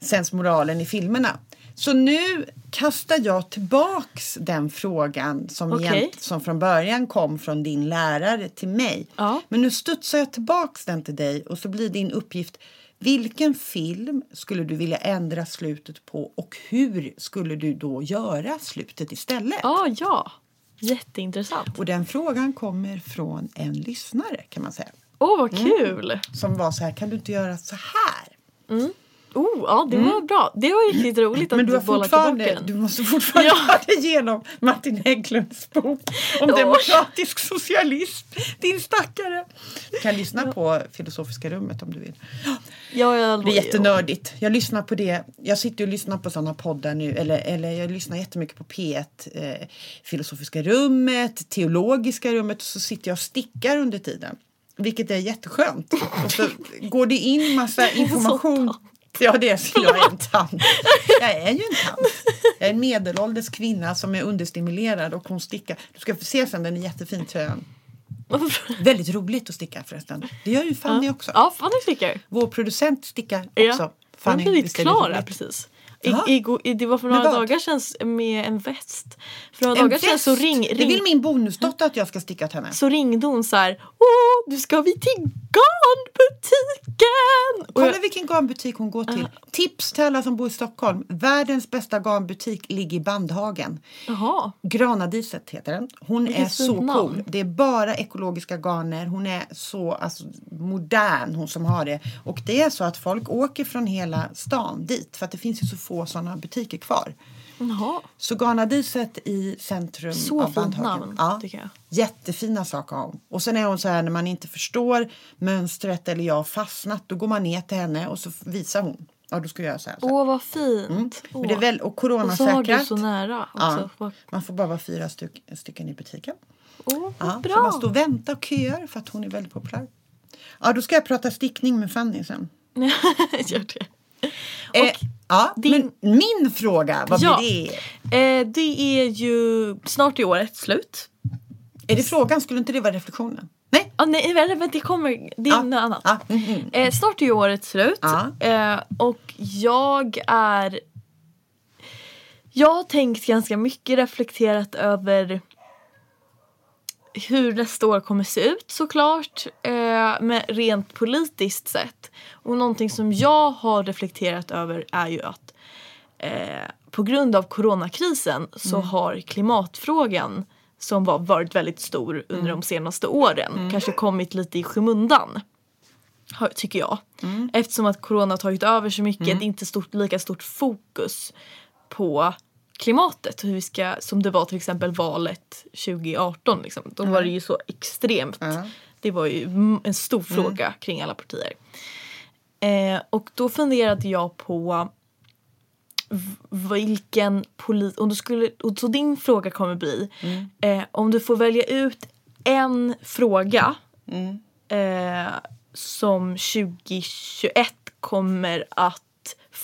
sensmoralen i filmerna. Så nu kastar jag tillbaks den frågan som, Okej. egent, som från början kom från din lärare till mig. Ja. Men nu studsar jag tillbaks den till dig och så blir din uppgift vilken film skulle du vilja ändra slutet på och hur skulle du då göra slutet istället? Ja, ja. Jätteintressant. Och den frågan kommer från en lyssnare kan man säga. Åh, vad kul! Som var så här, kan du inte göra så här? Oh, ja, det var bra. Det var riktigt roligt att Mm. Men du har fortfarande, tillbaka du den. måste fortfarande Ja. ha det igenom Martin Hägglunds bok om Ja. demokratisk socialism. Din stackare! Du kan lyssna på Filosofiska rummet om du vill. Ja, jag, Det blir jättenördigt. Jag lyssnar på det. Jag sitter och lyssnar på sådana poddar nu. Eller, eller jag lyssnar jättemycket på P1. Eh, Filosofiska rummet, Teologiska rummet. Och så sitter jag och stickar under tiden. Vilket är jätteskönt. Och så går det in massa information. Ja, det är. Jag är en tant. Jag är ju en tant. Jag är en medelålders kvinna som är understimulerad och hon stickar. Du ska få se sen, den är jättefin tröjan. Väldigt roligt att sticka förresten. Det gör ju Fanny också. Ja, Fanny stickar. Vår producent stickar också. Ja. Fanny, jag blev klar här precis. I, i, det var för några dagar sedan med en väst. För några En dagar sedan så, ring, Det ring, vill min bonusdotter att jag ska sticka till henne. så ringde hon så här. Åh, nu ska vi till garnbutiken! Kolla jag, vilken garnbutik hon går till. Tips till alla som bor i Stockholm. Världens bästa garnbutik ligger i Bandhagen. jaha. Granadiset heter den. Hon är så namn. cool. Det är bara ekologiska garner. Hon är så alltså, modern hon som har det. Och det är så att folk åker från hela stan dit. För att det finns ju så få sådana butiker kvar. jaha. Så Garnadiset i centrum Så av Bandhagen. ja. Jättefina saker har hon. Och sen är hon så här när man inte förstår mönstret eller jag har fastnat. Då går man ner till henne och så visar hon. Ja, då ska jag göra så här. Åh, vad fint. Åh. Men det är väl, och och så har du coronasäkrat. så nära också. Ja, man får bara vara fyra styck, stycken i butiken. Åh, Ja, vad så man bra. står och väntar och köar för att hon är väldigt populär. Ja, då ska jag prata stickning med Fanny sen. Gör det. eh, ja, din- men min fråga, vad Ja. blir det? Eh, det är ju snart i året slut. Är det frågan? Skulle inte det vara reflektionen? Nej? Ah, nej, vänta, det kommer. Det är Ja. något annat. Ja, mm, mm. Eh, snart är ju året slut. Eh, och jag är... Jag har tänkt ganska mycket reflekterat över hur nästa år kommer se ut såklart. Eh, men rent politiskt sett. Och någonting som jag har reflekterat över är ju att eh, på grund av coronakrisen så har klimatfrågan som var varit väldigt stor under de senaste åren kanske kommit lite i skymundan. Tycker jag. Eftersom att corona har tagit över så mycket. Det är inte stort, lika stort fokus på klimatet. Hur vi ska, som det var till exempel valet 2018. Liksom. Då var det ju så extremt. Ja. Det var ju en stor fråga kring alla partier. Eh, och då funderade jag på vilken polit... Och, då skulle, och så din fråga kommer bli eh, om du får välja ut en fråga eh, som 2021 kommer att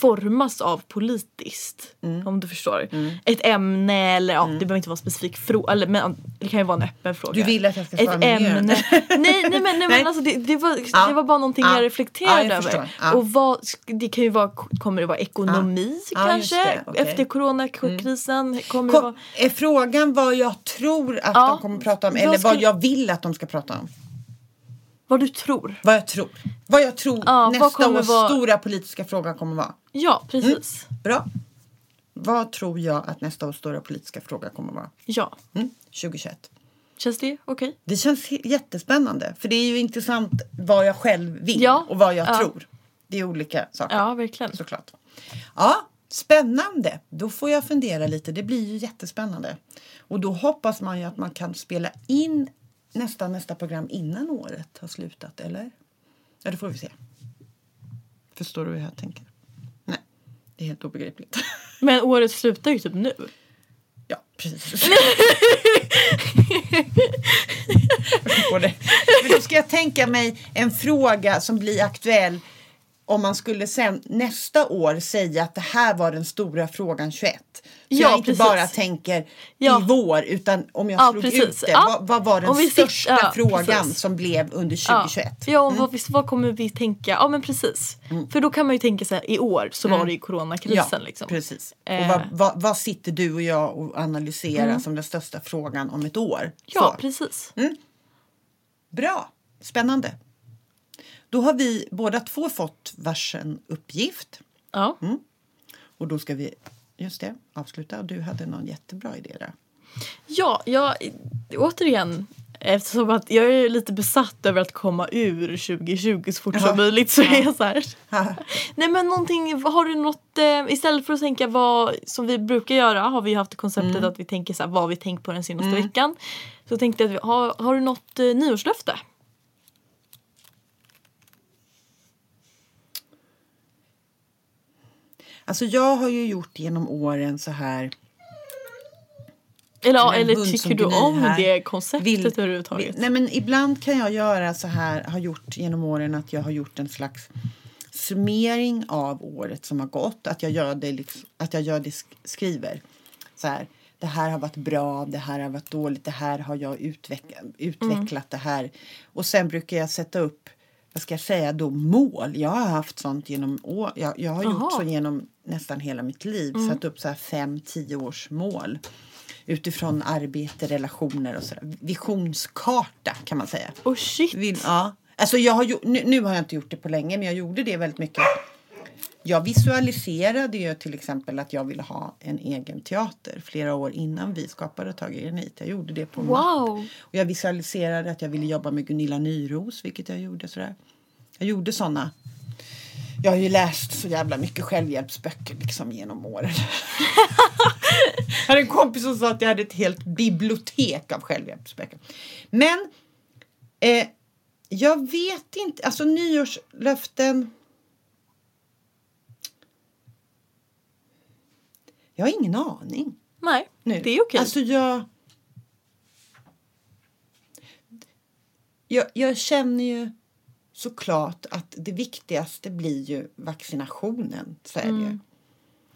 formas av politiskt. Om du förstår. Ett ämne eller ja, det behöver inte vara en specifik fråga. Eller, men det kan ju vara en öppen fråga. Du vill att jag ska svara Ett ämne. nej, nej men, nej, Nej. men alltså, det, det, var, Ja. det var bara någonting Ja. jag reflekterade Ja, jag över. Och vad, det kan ju vara, kommer det vara ekonomi kanske? Okej. Efter coronakrisen? Kommer det vara... Kom, är frågan vad jag tror att de kommer prata om Vad eller vad skulle- jag vill att de ska prata om? Vad du tror? Vad jag tror. Vad jag tror Ja, nästa års vara- stora politiska fråga kommer vara. Ja, precis. Bra. Vad tror jag att nästa års stora politiska fråga kommer vara? Ja. Mm? 2021. Känns det okej? Det känns jättespännande. För det är ju intressant vad jag själv vill Ja, och vad jag ja. tror. Det är olika saker. Ja, verkligen. Såklart. Ja, spännande. Då får jag fundera lite. Det blir ju jättespännande. Och då hoppas man ju att man kan spela in nästa, nästa program innan året har slutat, eller? Ja, det får vi se. Förstår du hur jag tänker? Nej, det är helt obegripligt. Men året slutar ju typ nu. Ja, precis. Jag det. Men då ska jag tänka mig en fråga som blir aktuell om man skulle sen nästa år säga att det här var den stora frågan 21. Så Ja, jag inte precis. bara tänker Ja. i vår utan om jag Ja, slog precis. ut det. Ja. Vad, vad var den största ja, frågan precis. som blev under Ja, 2021? ja och vad, visst, vad kommer vi tänka? Ja men precis. För då kan man ju tänka så här, i år så var det ju coronakrisen liksom. precis. Och Eh. vad, vad, vad sitter du och jag och analyserar som den största frågan om ett år? Ja, Så. precis. Bra, spännande. Då har vi båda två fått varsin uppgift. Ja. Och då ska vi, just det, avsluta. Du hade någon jättebra idé där. Ja, jag, återigen. Eftersom att jag är lite besatt över att komma ur 2020 så fort Ja. som möjligt så är jag så här. Nej men någonting, har du något, eh, istället för att tänka vad som vi brukar göra har vi haft konceptet att vi tänker så här, vad vi tänkt på den senaste veckan. Så tänkte jag, har, har du något eh, nyårslöfte? Alltså jag har ju gjort genom åren så här. Eller, eller tycker du om här. det konceptet Vill- överhuvudtaget? vill- Nej men ibland kan jag göra så här, har gjort genom åren att jag har gjort en slags summering av året som har gått. Att jag gör det, liksom, att jag gör det sk- skriver. Så här, det här har varit bra, det här har varit dåligt, det här har jag utvecklat, utvecklat det här. Och sen brukar jag sätta upp, vad ska jag säga då, mål. Jag har haft sånt genom år. Jag, jag har gjort Jaha. så genom nästan hela mitt liv. Satt upp så här fem, tio års mål. Utifrån arbete, relationer och sådär. Visionskarta kan man säga. Oh shit! Vill, ja. Alltså jag har nu, nu har jag inte gjort det på länge men jag gjorde det väldigt mycket. Jag visualiserade ju till exempel att jag ville ha en egen teater flera år innan vi skapade Tage Granit. Jag gjorde det på en mapp. Wow! Och jag visualiserade att jag ville jobba med Gunilla Nyros, vilket jag gjorde sådär. Jag gjorde såna. Jag har ju läst så jävla mycket självhjälpsböcker liksom genom åren. jag hade en kompis som sa att jag hade ett helt bibliotek av självhjälpsböcker. Men eh, jag vet inte, alltså nyårslöften. Jag har ingen aning Nej, nu. det är okej. Alltså jag... jag... Jag känner ju såklart att det viktigaste blir ju vaccinationen. Så är ju.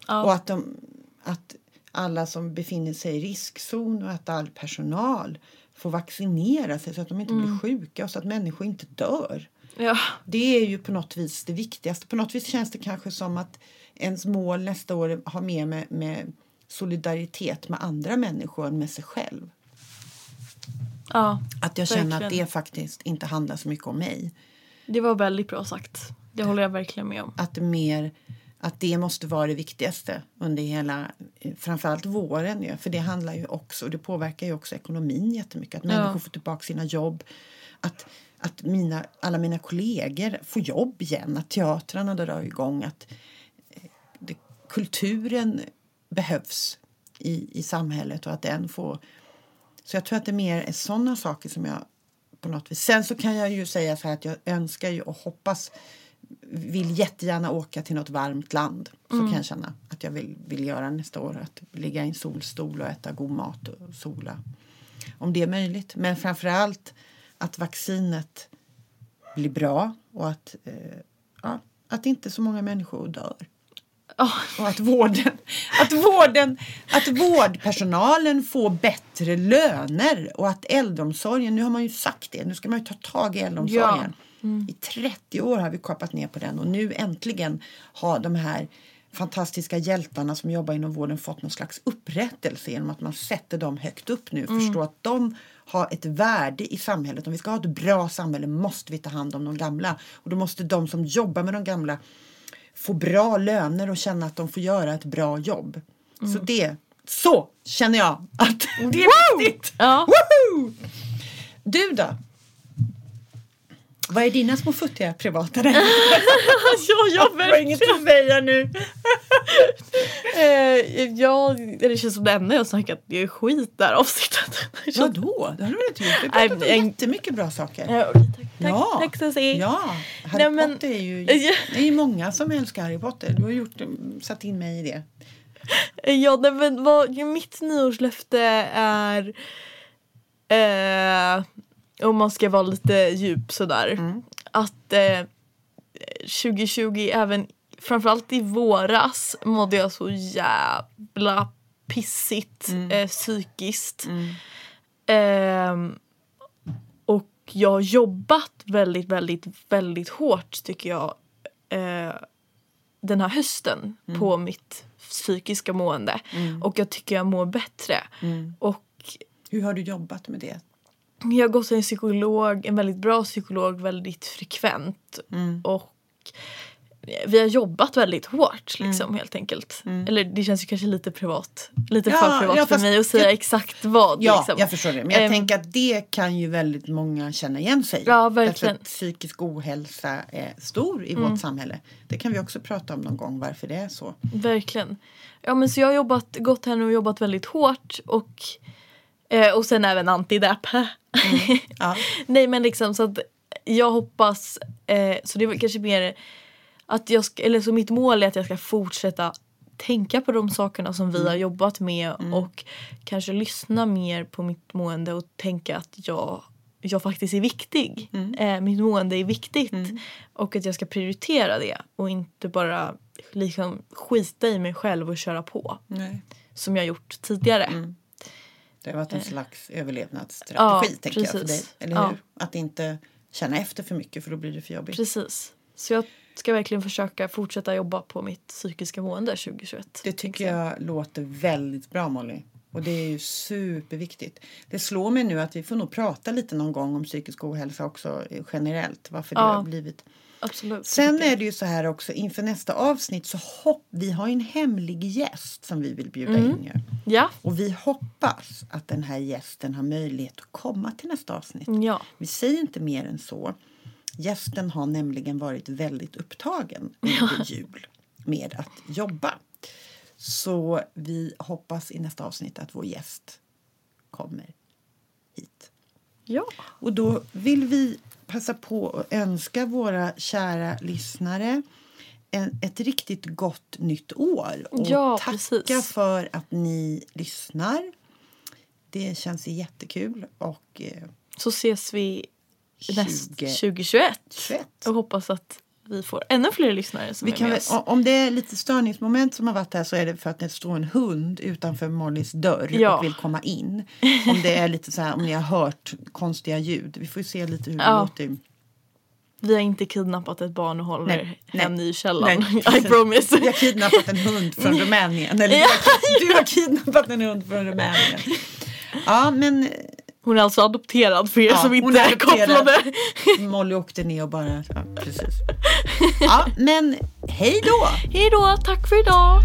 Ja. Och att, de, att alla som befinner sig i riskzon och att all personal får vaccinera sig så att de inte blir sjuka och så att människor inte dör. ja. Det är ju på något vis det viktigaste. På något vis känns det kanske som att ens mål nästa år har mer med, med solidaritet med andra människor än med sig själv. ja, Att jag känner att Verkligen. det faktiskt inte handlar så mycket om mig. Det var väldigt bra sagt. Det håller jag verkligen med om. Att mer att det måste vara det viktigaste under hela, framförallt våren ju. För det handlar ju också, och det påverkar ju också ekonomin jättemycket. Att människor får tillbaka sina jobb. Att, att mina, alla mina kollegor får jobb igen. Att teatrarna drar igång. Att eh, det, kulturen behövs i, i samhället och att den får... Så jag tror att det mer är sådana saker som jag på något vis... Sen så kan jag ju säga så här att jag önskar ju och hoppas vill jättegärna åka till något varmt land. Så kan jag känna att jag vill, vill göra nästa år. Att ligga i en solstol och äta god mat och sola. Om det är möjligt. Men framförallt att vaccinet blir bra och att, eh, ja, att inte så många människor dör. Ja. Och att vården, att vården, att vårdpersonalen får bättre löner och att äldreomsorgen, nu har man ju sagt det, nu ska man ju ta tag i äldreomsorgen. I 30 år har vi kapat ner på den och nu äntligen har de här fantastiska hjältarna som jobbar inom vården fått någon slags upprättelse genom att man sätter dem högt upp nu. Förstår att de har ett värde i samhället. Om vi ska ha ett bra samhälle måste vi ta hand om de gamla. Och då måste de som jobbar med de gamla få bra löner och känna att de får göra ett bra jobb. Så det, så känner jag att det är viktigt. Ja. Woho! Du då? Vad är dina små futtiga privata räkningar? ja, jag inget att säga nu. Eh, ja, det känns som det enda jag har snackat det är skit där avsnittet. Vadå? Det har du väl inte gjort? Vi har pratat om jag- jättemycket bra saker. Ja, okej, tack, tack, Ja. tack Cissi. Ja, Harry Nej, men- Potter är ju... Det är många som älskar Harry Potter. Du har gjort, satt in mig i det. Ja, men vad, mitt nyårslöfte är eh, om man ska vara lite djup sådär. Mm. Att eh, 2020 även framförallt i våras mådde jag så jävla pissigt Mm. eh, psykiskt. Ehm, och jag har jobbat väldigt, väldigt, väldigt hårt tycker jag eh, den här hösten Mm. på mitt psykiska mående. Och jag tycker jag mår bättre. Mm. Och Hur har du jobbat med det? Jag har gått till en psykolog, en väldigt bra psykolog väldigt frekvent. Mm. Och vi har jobbat väldigt hårt Mm. liksom helt enkelt. Eller det känns ju kanske lite privat. Lite Ja, för privat ja, för mig att säga jag- exakt vad. Ja, liksom. jag förstår det. Men jag Ehm, tänker att det kan ju väldigt många känna igen sig. Ja, verkligen. Mm. Därför att psykisk ohälsa är stor i vårt samhälle. Det kan vi också prata om någon gång varför det är så. Verkligen. Ja men så jag har jobbat, gått här nu och jobbat väldigt hårt och, eh, och sen även antidepp. Ja. Nej men liksom så att jag hoppas, eh, så det var kanske mer att jag ska, eller så mitt mål är att jag ska fortsätta tänka på de sakerna som vi har jobbat med och kanske lyssna mer på mitt mående och tänka att jag, jag faktiskt är viktig. Eh, mitt mående är viktigt och att jag ska prioritera det och inte bara liksom skita i mig själv och köra på Nej. som jag gjort tidigare. Det har varit en slags överlevnadsstrategi Eh. Ja, tänker jag för dig. precis. Eller Ja. hur? Att inte känna efter för mycket för då blir det för jobbigt. Precis. Så jag ska verkligen försöka fortsätta jobba på mitt psykiska mående 2021. Det tycker jag låter väldigt bra Molly. Och det är ju superviktigt. Det slår mig nu att vi får nog prata lite någon gång om psykisk ohälsa också eh, generellt. Varför det Ja. har blivit. Absolut. Sen är det ju så här också inför nästa avsnitt så hopp, vi har en hemlig gäst som vi vill bjuda in ju. Ja. Och vi hoppas att den här gästen har möjlighet att komma till nästa avsnitt. Ja. Vi säger inte mer än så. Gästen har nämligen varit väldigt upptagen under jul med att jobba. Så vi hoppas i nästa avsnitt att vår gäst kommer hit. Ja. Och då vill vi passa på att önska våra kära lyssnare en, ett riktigt gott nytt år. Och Ja, tacka precis. för att ni lyssnar. Det känns jättekul. Och eh, Så ses vi näst 20. 2021. 21. Och hoppas att vi får ännu fler lyssnare som Vi är kan med oss. om det är lite störningsmoment som har varit här så är det för att det står en hund utanför Mollys dörr Ja. och vill komma in. Om det är lite så här, om ni har hört konstiga ljud. Vi får ju se lite hur det Ja. låter. Vi har inte kidnappat ett barn och håller Nej, henne nej, i källaren. I promise. Vi har kidnappat en hund från Rumänien. Eller du, har, du har kidnappat en hund från Rumänien. Ja, men Hon är alltså adopterad för er Ja, som inte är kopplade. Molly åkte ner och bara... Ja, precis. Ja, men hej då! Hej då, tack för idag.